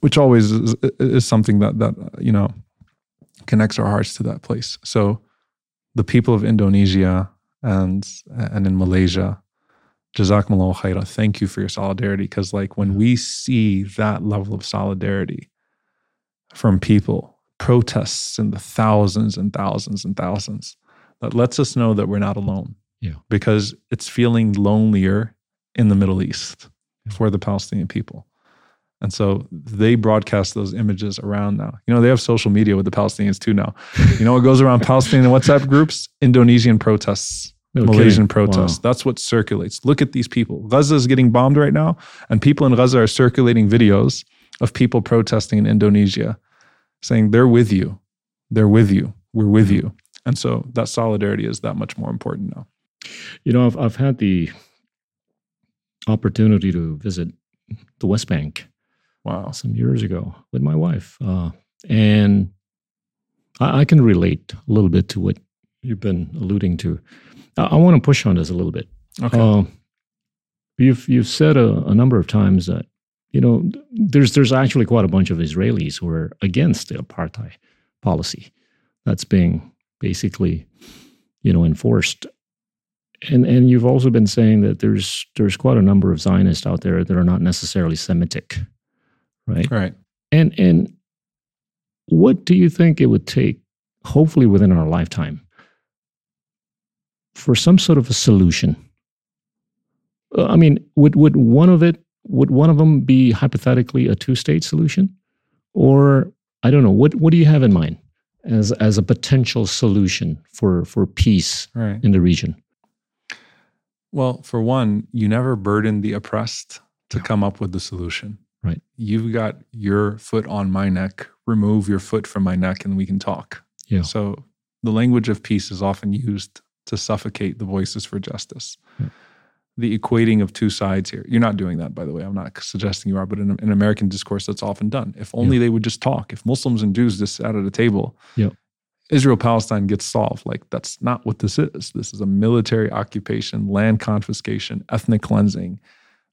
Which always is, is something that that you know connects our hearts to that place. So the people of Indonesia and and in Malaysia, Jazakumullah khairah, thank you for your solidarity. Because like when we see that level of solidarity from people, protests in the thousands and thousands and thousands, that lets us know that we're not alone.
Yeah.
Because it's feeling lonelier in the Middle East. for the Palestinian people. And so they broadcast those images around now. You know, they have social media with the Palestinians too now. You know what goes around Palestinian WhatsApp groups? Indonesian protests,
No
Malaysian
kidding.
protests.
Wow.
That's what circulates. Look at these people. Gaza is getting bombed right now, and people in Gaza are circulating videos of people protesting in Indonesia saying, They're with you. They're with you. We're with you. And so that solidarity is that much more important now.
You know, I've, I've had the opportunity to visit the West Bank
Wow.
some years ago with my wife. Uh, and I, I can relate a little bit to what you've been alluding to. I, I want to push on this a little bit.
Okay.
Uh, you've you've said a, a number of times that you know there's there's actually quite a bunch of Israelis who are against the apartheid policy that's being basically you know enforced. And and you've also been saying that there's there's quite a number of Zionists out there that are not necessarily Semitic, right?
right.
And and what do you think it would take, hopefully within our lifetime, for some sort of a solution? Uh, I mean, would would one of it would one of them be hypothetically a two state solution, or I don't know what what do you have in mind as as a potential solution for for peace
Right.
in the region?
Well, for one, you never burden the oppressed to come up with the solution.
Right.
You've got your foot on my neck. Remove your foot from my neck and we can talk.
Yeah.
So the language of peace is often used to suffocate the voices for justice.
Yeah.
The equating of two sides here. You're not doing that, by the way. I'm not suggesting you are, but in, in American discourse, that's often done. If only they would just talk. If Muslims and Jews just sat at a table,
Yeah.
Israel Palestine gets solved. Like that's not what this is. This is a military occupation, land confiscation, ethnic cleansing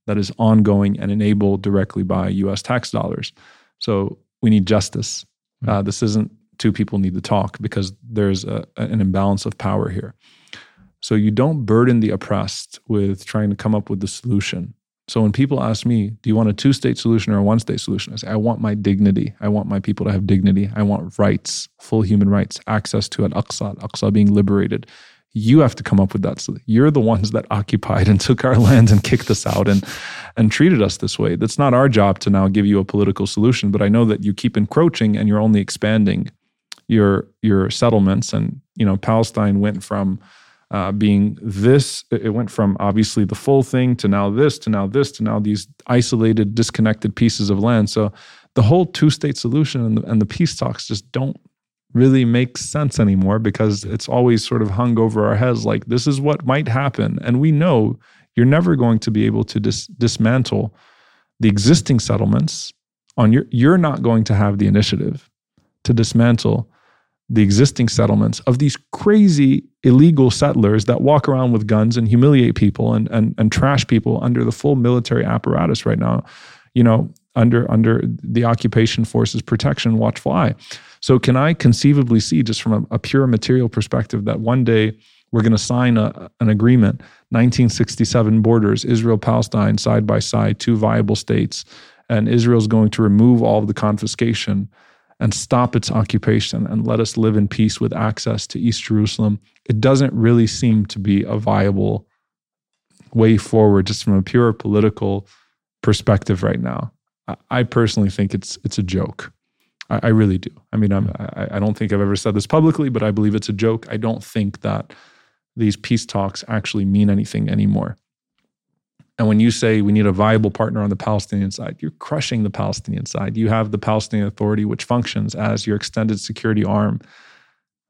that is ongoing and enabled directly by US tax dollars. So we need justice. Uh, this isn't two people need to talk because there's a, an imbalance of power here. So you don't burden the oppressed with trying to come up with the solution. So when people ask me, do you want a two state solution or a one state solution? I say, I want my dignity. I want my people to have dignity. I want rights, full human rights, access to Al Aqsa, Al Aqsa being liberated. You have to come up with that. So you're the ones that occupied and took our land and kicked us out and, and treated us this way. That's not our job to now give you a political solution. But I know that you keep encroaching and you're only expanding your your settlements. And you know, Palestine went from uh, being this, it went from obviously the full thing to now this, to now this, to now these isolated, disconnected pieces of land. So the whole two state solution and the, and the peace talks just don't really make sense anymore because it's always sort of hung over our heads like this is what might happen. And we know you're never going to be able to dis- dismantle the existing settlements on your you're not going to have the initiative to dismantle the existing settlements of these crazy illegal settlers that walk around with guns and humiliate people and, and, and trash people under the full military apparatus right now, you know, under under the occupation forces protection watchful eye. So can I conceivably see just from a, a pure material perspective that one day we're going to sign a, an agreement, 1967 borders, Israel, Palestine, side by side, two viable states, and Israel's going to remove all of the confiscation and stop its occupation and let us live in peace with access to East Jerusalem. It doesn't really seem to be a viable way forward, just from a pure political perspective right now. I, personally think it's it's a joke. I, I really do. I mean, I'm, hmm. I, I don't think I've ever said this publicly, but I believe it's a joke. I don't think that these peace talks actually mean anything anymore. And when you say we need a viable partner on the Palestinian side, you're crushing the Palestinian side. You have the Palestinian Authority, which functions as your extended security arm.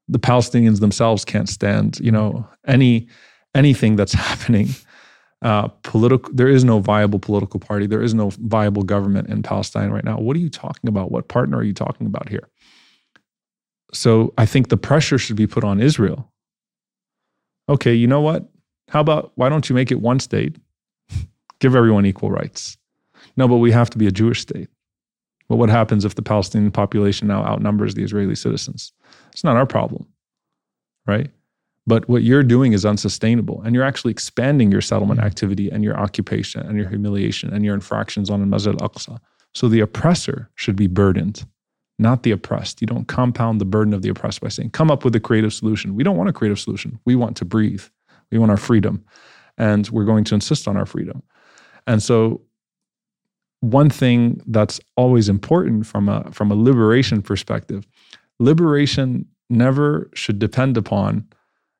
The Palestinians themselves can't stand, you know, any anything that's happening. Uh, political. There is no viable political party. There is no viable government in Palestine right now. What are you talking about? What partner are you talking about here? So I think the pressure should be put on Israel. Okay, you know what? How about why don't you make it one state? Give everyone equal rights. No, but we have to be a Jewish state. But what happens if the Palestinian population now outnumbers the Israeli citizens? It's not our problem, right? But what you're doing is unsustainable. And you're actually expanding your settlement activity and your occupation and your humiliation and your infractions on Masjid al Aqsa. So the oppressor should be burdened, not the oppressed. You don't compound the burden of the oppressed by saying, come up with a creative solution. We don't want a creative solution. We want to breathe, we want our freedom. And we're going to insist on our freedom. And so one thing that's always important from a from a liberation perspective, liberation never should depend upon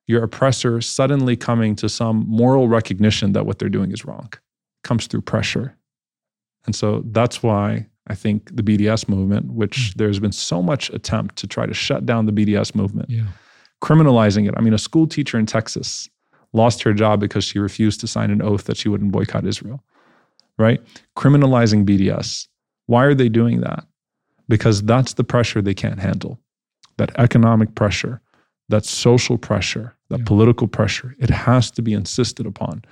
your oppressor suddenly coming to some moral recognition that what they're doing is wrong. It comes through pressure. And so that's why I think the BDS movement, which mm. there's been so much attempt to try to shut down the BDS movement, yeah. criminalizing it. I mean, a school teacher in Texas lost her job because she refused to sign an oath that she wouldn't boycott Israel, right? Criminalizing BDS. Why are they doing that? Because that's the pressure they can't handle that economic pressure, that social pressure, that yeah. political pressure. It has to be insisted upon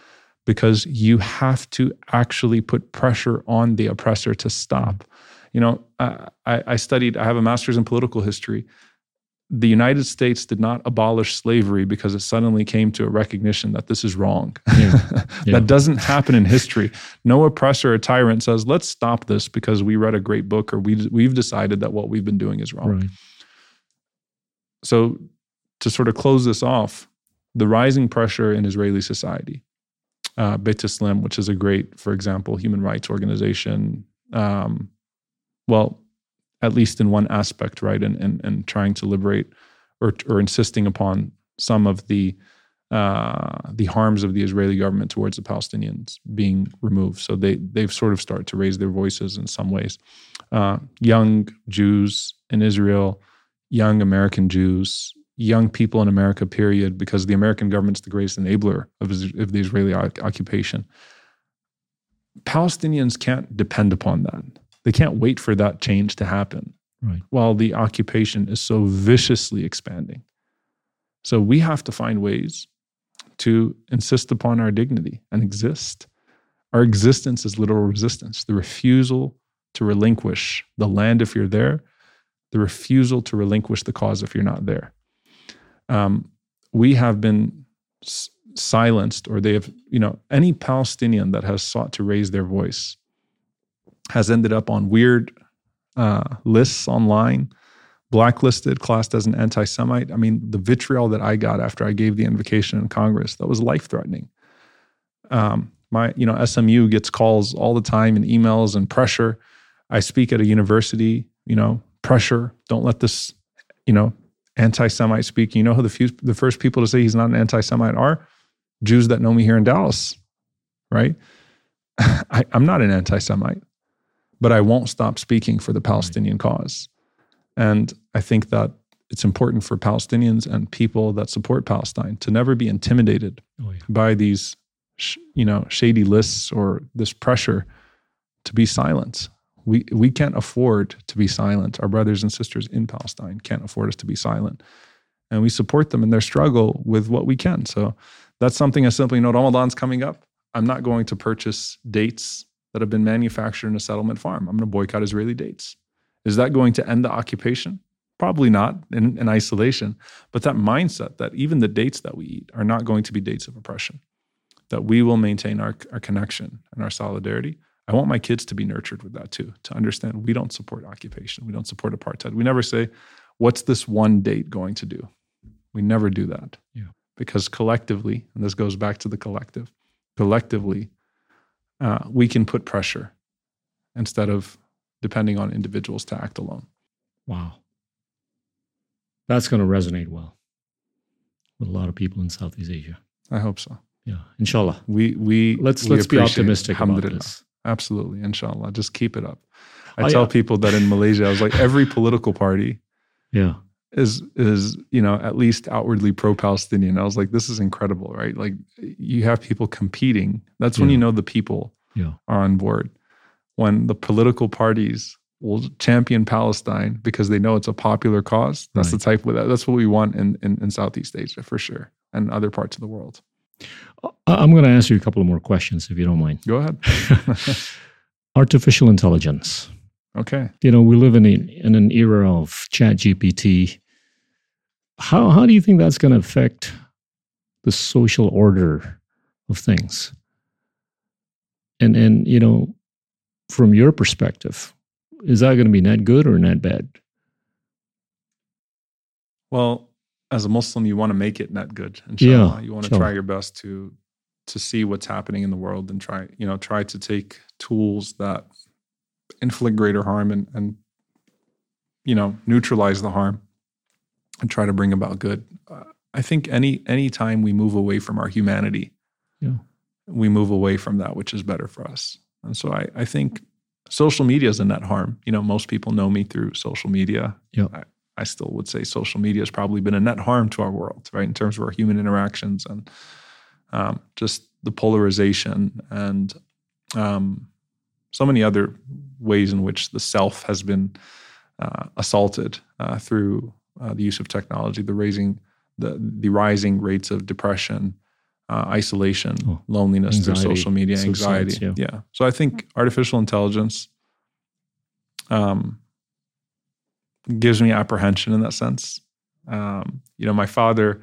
because you have to actually put pressure on the oppressor to stop. Mm-hmm. You know, I, I studied, I have a master's in political history the United States did not abolish slavery because it suddenly came to a recognition that this is wrong. Yeah. Yeah. that doesn't happen in history. No oppressor or tyrant says, let's stop this because we read a great book or we, we've decided that what we've been doing is wrong. Right. So, to sort of close this off, the rising pressure in Israeli society, uh, B'Tselem, which is a great, for example, human rights organization, um, well, at least in one aspect, right? And and, and trying to liberate or or insisting upon some of the uh, the harms of the Israeli government towards the Palestinians being removed. So they they've sort of started to raise their voices in some ways. Uh, young Jews in Israel, young American Jews, young people in America, period, because the American government's the greatest enabler of, of the Israeli occupation. Palestinians can't depend upon that. They can't wait for that change to happen right. while the occupation is so viciously expanding. So we have to find ways to insist upon our dignity and exist. Our existence is literal resistance, the refusal to relinquish the land if you're there, the refusal to relinquish the cause if you're not there. Um, we have been s- silenced, or they have, you know, any Palestinian that has sought to raise their voice has ended up on weird uh, lists online, blacklisted, classed as an anti Semite. I mean, the vitriol that I got after I gave the invocation in Congress, that was life threatening. Um, my, you know, SMU gets calls all the time and emails and pressure. I speak at a university, you know, pressure. Don't let this, you know, anti-Semite speak. You know who the few, the first people to say he's not an anti-Semite are? Jews that know me here in Dallas, right? I, am not an anti-Semite but I won't stop speaking for the Palestinian cause. And I think that it's important for Palestinians and people that support Palestine to never be intimidated oh, yeah. by these, sh- you know, shady lists or this pressure to be silent. We we can't afford to be silent. Our brothers and sisters in Palestine can't afford us to be silent, and we support them in their struggle with what we can. So that's something as simply note. Ramadan's coming up. I'm not going to purchase dates that have been manufactured in a settlement farm. I'm going to boycott Israeli dates. Is that going to end the occupation? Probably not in, in, isolation, but that mindset that even the dates that we eat are not going to be dates of oppression, that we will maintain our, our connection and our solidarity. I want my kids to be nurtured with that too, to understand we don't support occupation, we don't support apartheid. We never say, what's this one date going to do? We never do that. Yeah. Because collectively, and this goes back to the collective, collectively, uh, we can put pressure instead of depending on individuals to act alone.
Wow. That's going to resonate well with a lot of people in Southeast Asia.
I hope so.
Yeah, inshallah.
We we
let's
we
let's be optimistic about this.
Absolutely, inshallah. Just keep it up. I oh, tell yeah. people that in Malaysia, I was like, every political party,
yeah,
is is you know at least outwardly pro-Palestinian. I was like, this is incredible, right? Like you have people competing. That's yeah. when you know the people yeah. are on board. When the political parties will champion Palestine because they know it's a popular cause. That's right. the type of that. That's what we want in, in in Southeast Asia for sure, and other parts of the world.
I'm going to ask you a couple more questions if you don't mind.
Go ahead.
Artificial intelligence
Okay.
You know, we live in, a, in an era of chat GPT. How, how do you think that's going to affect the social order of things? And, and, you know, from your perspective, is that going to be net good or net bad?
Well, as a Muslim, you want to make it net good. Inshallah. Yeah, you want to try your best to to see what's happening in the world and try, you know, try to take tools that inflict greater harm and and you know neutralize the harm and try to bring about good. Uh, I think any any time we move away from our humanity,
Yeah.
we move away from that which is better for us. And so I, I think social media is a net harm. You know, most people know me through social media.
Yeah.
I, I still would say social media has probably been a net harm to our world, right? In terms of our human interactions and um, just the polarization and um, so many other ways in which the self has been uh, assaulted uh, through uh, the use of technology, the raising, the the rising rates of depression, uh, isolation,
Oh,
loneliness through social media,
suicides,
anxiety.
yeah.
So I think artificial intelligence um, gives me apprehension in that sense. Um, you know, my father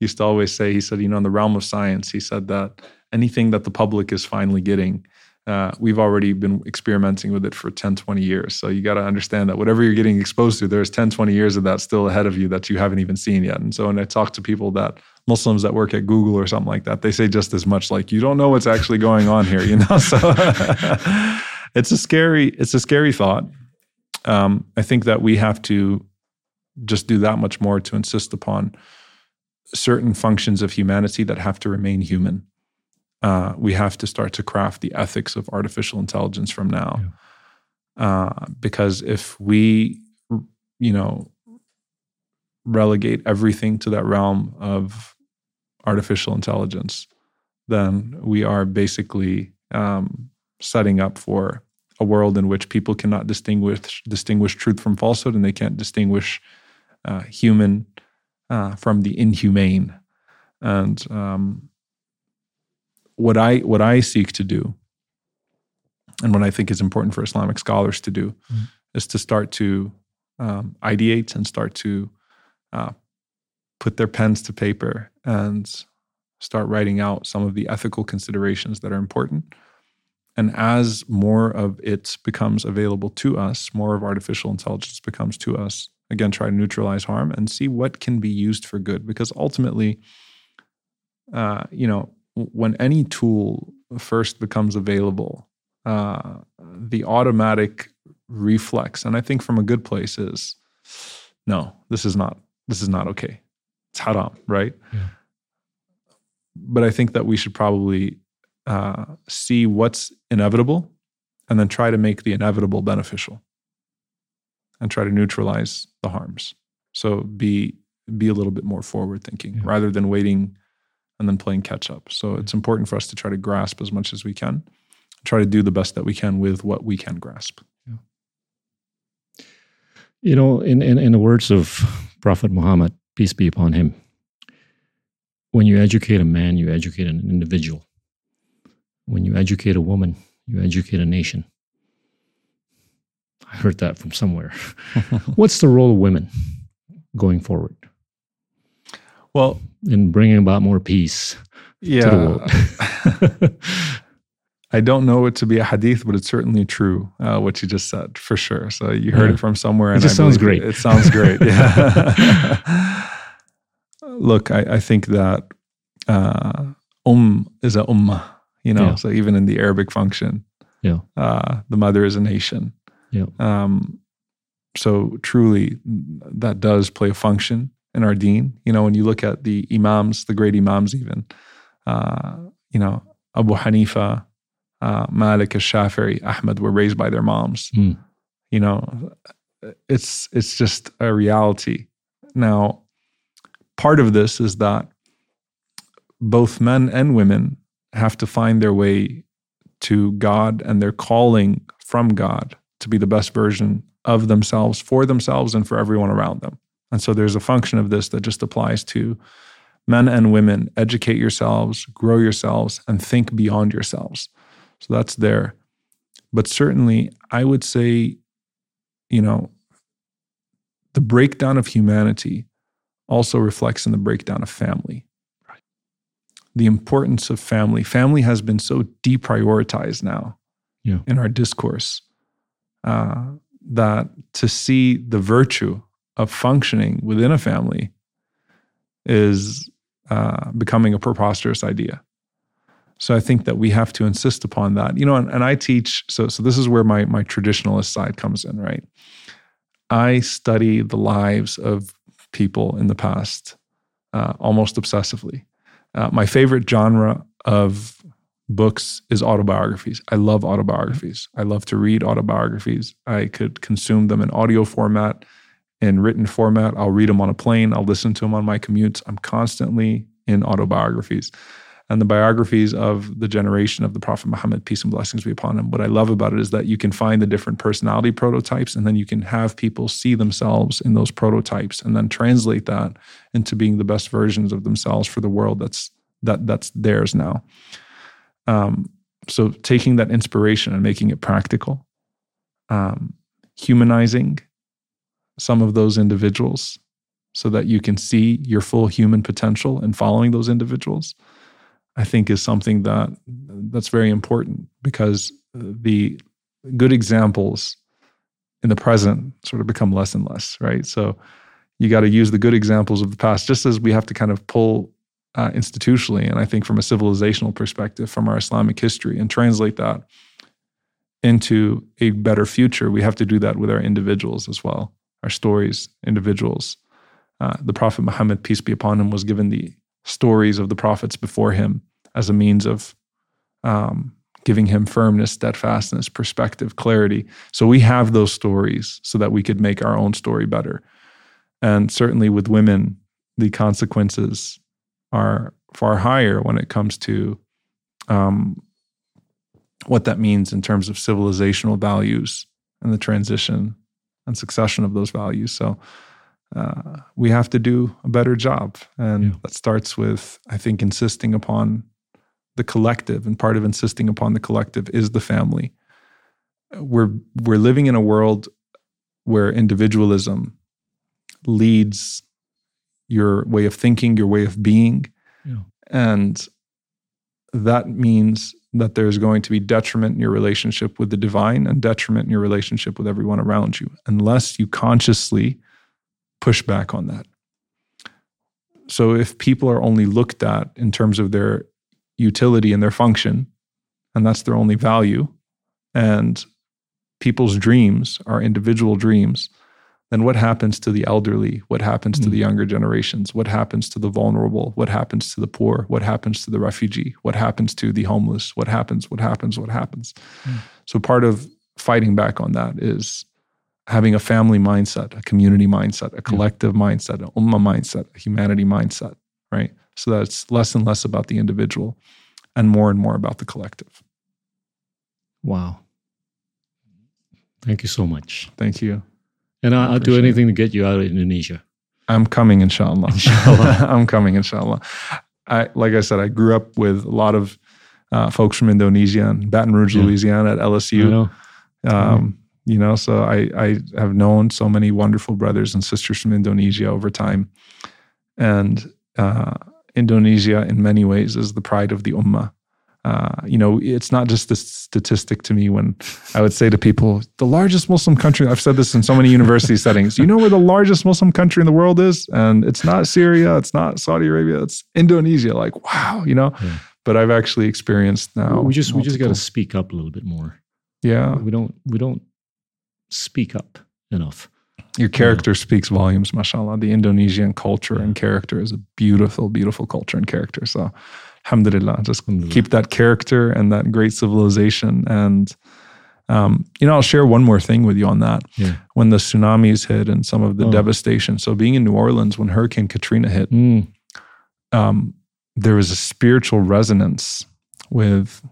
used to always say, he said, you know, in the realm of science, he said that anything that the public is finally getting, uh, we've already been experimenting with it for 10, 20 years. So you got to understand that whatever you're getting exposed to, there's 10, 20 years of that still ahead of you that you haven't even seen yet. And so when I talk to people that Muslims that work at Google or something like that, they say just as much like, you don't know what's actually going on here, you know? So it's a scary, it's a scary thought. Um, I think that we have to just do that much more to insist upon certain functions of humanity that have to remain human. Uh, we have to start to craft the ethics of artificial intelligence from now. Uh, because if we, you know, relegate everything to that realm of artificial intelligence, then we are basically um, setting up for a world in which people cannot distinguish distinguish truth from falsehood, and they can't distinguish uh, human uh, from the inhumane. And um, what I what I seek to do, and what I think is important for Islamic scholars to do,
Mm.
is to start to um, ideate and start to uh, put their pens to paper and start writing out some of the ethical considerations that are important. And as more of it becomes available to us, more of artificial intelligence becomes to us, again, try to neutralize harm and see what can be used for good. Because ultimately, uh, you know, when any tool first becomes available, uh, the automatic reflex, and I think from a good place, is no, this is not, this is not okay. It's haram, right?
Yeah.
But I think that we should probably uh, see what's inevitable and then try to make the inevitable beneficial and try to neutralize the harms. So be be a little bit more forward thinking
Yeah.
rather than waiting and then playing catch up. So hmm. it's important for us to try to grasp as much as we can, try to do the best that we can with what we can grasp.
You know, in, in, in the words of Prophet Muhammad, peace be upon him, when you educate a man, you educate an individual. When you educate a woman, you educate a nation. I heard that from somewhere. What's the role of women going forward
Well,
in bringing about more peace
yeah.
to the world?
I don't know it to be a hadith, but it's certainly true uh, what you just said for sure. So you heard
Yeah.
it from somewhere,
It
and
just
I
sounds great.
It, it sounds great. Yeah. Look, I, I think that uh, um is a ummah. You know,
Yeah.
so even in the Arabic function,
Yeah.
uh, the mother is a nation.
Yeah.
Um, so truly, that does play a function in our deen. You know, when you look at the imams, the great imams, even, uh, you know, Abu Hanifa, uh, Malik, al-Shafi'i, Ahmed were raised by their moms.
Mm.
You know, it's it's just a reality. Now, part of this is that both men and women have to find their way to God and their calling from God to be the best version of themselves for themselves and for everyone around them. And so there's a function of this that just applies to men and women. Educate yourselves, grow yourselves, and think beyond yourselves. So that's there. But certainly, I would say, you know, the breakdown of humanity also reflects in the breakdown of family. The importance of family. Family has been so deprioritized now
Yeah.
in our discourse uh, that to see the virtue of functioning within a family is uh, becoming a preposterous idea. So I think that we have to insist upon that. You know, and, and I teach, so so this is where my my traditionalist side comes in, right? I study the lives of people in the past uh, almost obsessively. Uh, my favorite genre of books is autobiographies. I love autobiographies. I love to read autobiographies. I could consume them in audio format, in written format. I'll read them on a plane. I'll listen to them on my commutes. I'm constantly in autobiographies and the biographies of the generation of the Prophet Muhammad, peace and blessings be upon him. What I love about it is that you can find the different personality prototypes and then you can have people see themselves in those prototypes and then translate that into being the best versions of themselves for the world that's that that's theirs now. Um, so taking that inspiration and making it practical, um, humanizing some of those individuals so that you can see your full human potential and following those individuals I think is something that that's very important because the good examples in the present sort of become less and less, right? So you got to use the good examples of the past, just as we have to kind of pull uh, institutionally, and I think from a civilizational perspective, from our Islamic history, and translate that into a better future. We have to do that with our individuals as well, our stories, individuals. Uh, the Prophet Muhammad, peace be upon him, was given the stories of the prophets before him as a means of um, giving him firmness, steadfastness, perspective, clarity. So we have those stories so that we could make our own story better. And certainly with women, the consequences are far higher when it comes to um, what that means in terms of civilizational values and the transition and succession of those values. So uh, we have to do a better job. And yeah. that starts with, I think, insisting upon the collective, and part of insisting upon the collective is the family. We're we're living in a world where individualism leads your way of thinking, your way of being, yeah. and that means that there's going to be detriment in your relationship with the divine and detriment in your relationship with everyone around you, unless you consciously push back on that. So if people are only looked at in terms of their utility and their function, and that's their only value, and people's dreams are individual dreams, then what happens to the elderly? What happens mm. to the younger generations? What happens to the vulnerable? What happens to the poor? What happens to the refugee? What happens to the homeless? What happens? What happens? What happens? Mm. So part of fighting back on that is having a family mindset, a community mindset, a collective yeah. mindset, an ummah mindset, a humanity mindset, right? so that it's less and less about the individual and more and more about the collective.
Wow. Thank you so much.
Thank you.
And I, will do anything to get you out of Indonesia.
I'm coming, inshallah. inshallah. I'm coming, inshallah. I, like I said, I grew up with a lot of uh, folks from Indonesia and Baton Rouge, yeah. Louisiana at LSU. Know. Um, you know, so I, I have known so many wonderful brothers and sisters from Indonesia over time. And uh, Indonesia, in many ways, is the pride of the ummah. Uh, you know, it's not just a statistic to me when I would say to people, the largest Muslim country, I've said this in so many university settings, you know where the largest Muslim country in the world is? And it's not Syria, it's not Saudi Arabia, it's Indonesia. Like, wow, you know? Yeah. But I've actually experienced now.
We just multiple. we just got to speak up a little bit more.
Yeah.
We don't we don't speak up enough.
Your character yeah. speaks volumes, mashallah. The Indonesian culture yeah. and character is a beautiful, beautiful culture and character. So, alhamdulillah, just alhamdulillah. keep that character and that great civilization. And, um, you know, I'll share one more thing with you on that. Yeah. When the tsunamis hit and some of the oh. devastation. So, being in New Orleans when Hurricane Katrina hit, mm. um, there was a spiritual resonance with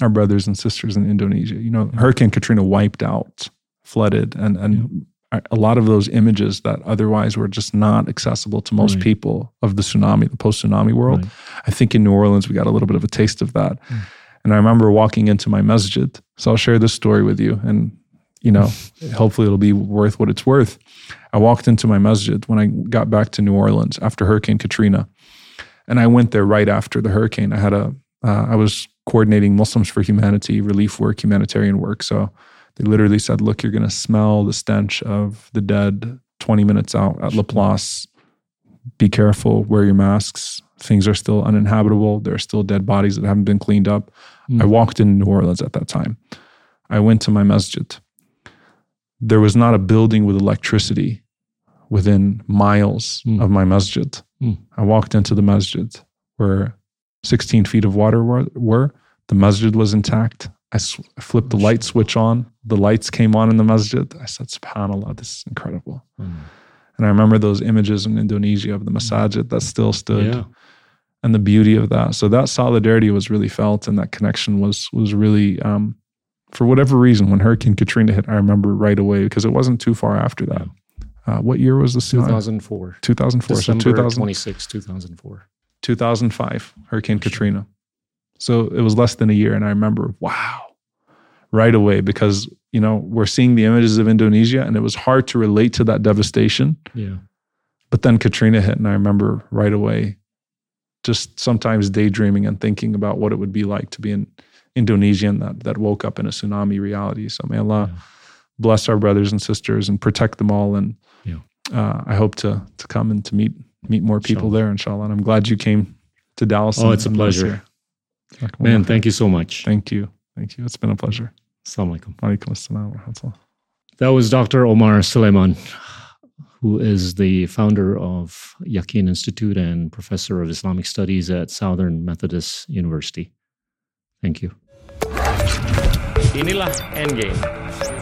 our brothers and sisters in Indonesia. You know, Hurricane Katrina wiped out, flooded, and and a lot of those images that otherwise were just not accessible to most right. people of the tsunami, the post tsunami world. Right. I think in New Orleans, we got a little bit of a taste of that. Mm. And I remember walking into my masjid. So I'll share this story with you. And, you know, hopefully it'll be worth what it's worth. I walked into my masjid when I got back to New Orleans after Hurricane Katrina. And I went there right after the hurricane. I had a, uh, I was coordinating Muslims for Humanity relief work, humanitarian work. So they literally said, look, you're going to smell the stench of the dead 20 minutes out at Laplace. Be careful, wear your masks, things are still uninhabitable. There are still dead bodies that haven't been cleaned up.
Mm.
I walked in New Orleans at that time. I went to my masjid. There was not a building with electricity within miles
Mm.
of my masjid.
Mm.
I walked into the masjid where 16 feet of water were. were. The masjid was intact. I flipped the light switch on. The lights came on in the masjid. I said, SubhanAllah, this is incredible.
Mm.
And I remember those images in Indonesia of the masajid that still stood
Yeah.
and the beauty of that. So that solidarity was really felt, and that connection was was really, um, for whatever reason, when Hurricane Katrina hit, I remember right away because it wasn't too far after that. Uh, what year was the tsunami?
2004.
2004. So
December
2000,
26, 2004.
2005, Hurricane. Katrina. So it was less than a year, and I remember, wow, right away because you know we're seeing the images of Indonesia, and it was hard to relate to that devastation.
Yeah.
But then Katrina hit, and I remember right away just sometimes daydreaming and thinking about what it would be like to be an Indonesian that, that woke up in a tsunami reality. So may Allah
Yeah.
bless our brothers and sisters and protect them all. And
Yeah.
uh, I hope to to come and to meet meet more people
Inshallah.
there, inshallah. And I'm glad you came to Dallas.
Oh, it's a
and let us
pleasure.
Here.
Man, thank you so much.
Thank you. Thank you. It's been a pleasure.
Assalamu alaikum.
Walaikum assalam wa.
That was Dr. Omar Suleiman, who is the founder of Yaqeen Institute and professor of Islamic Studies at Southern Methodist University. Thank you.
Inilah Endgame.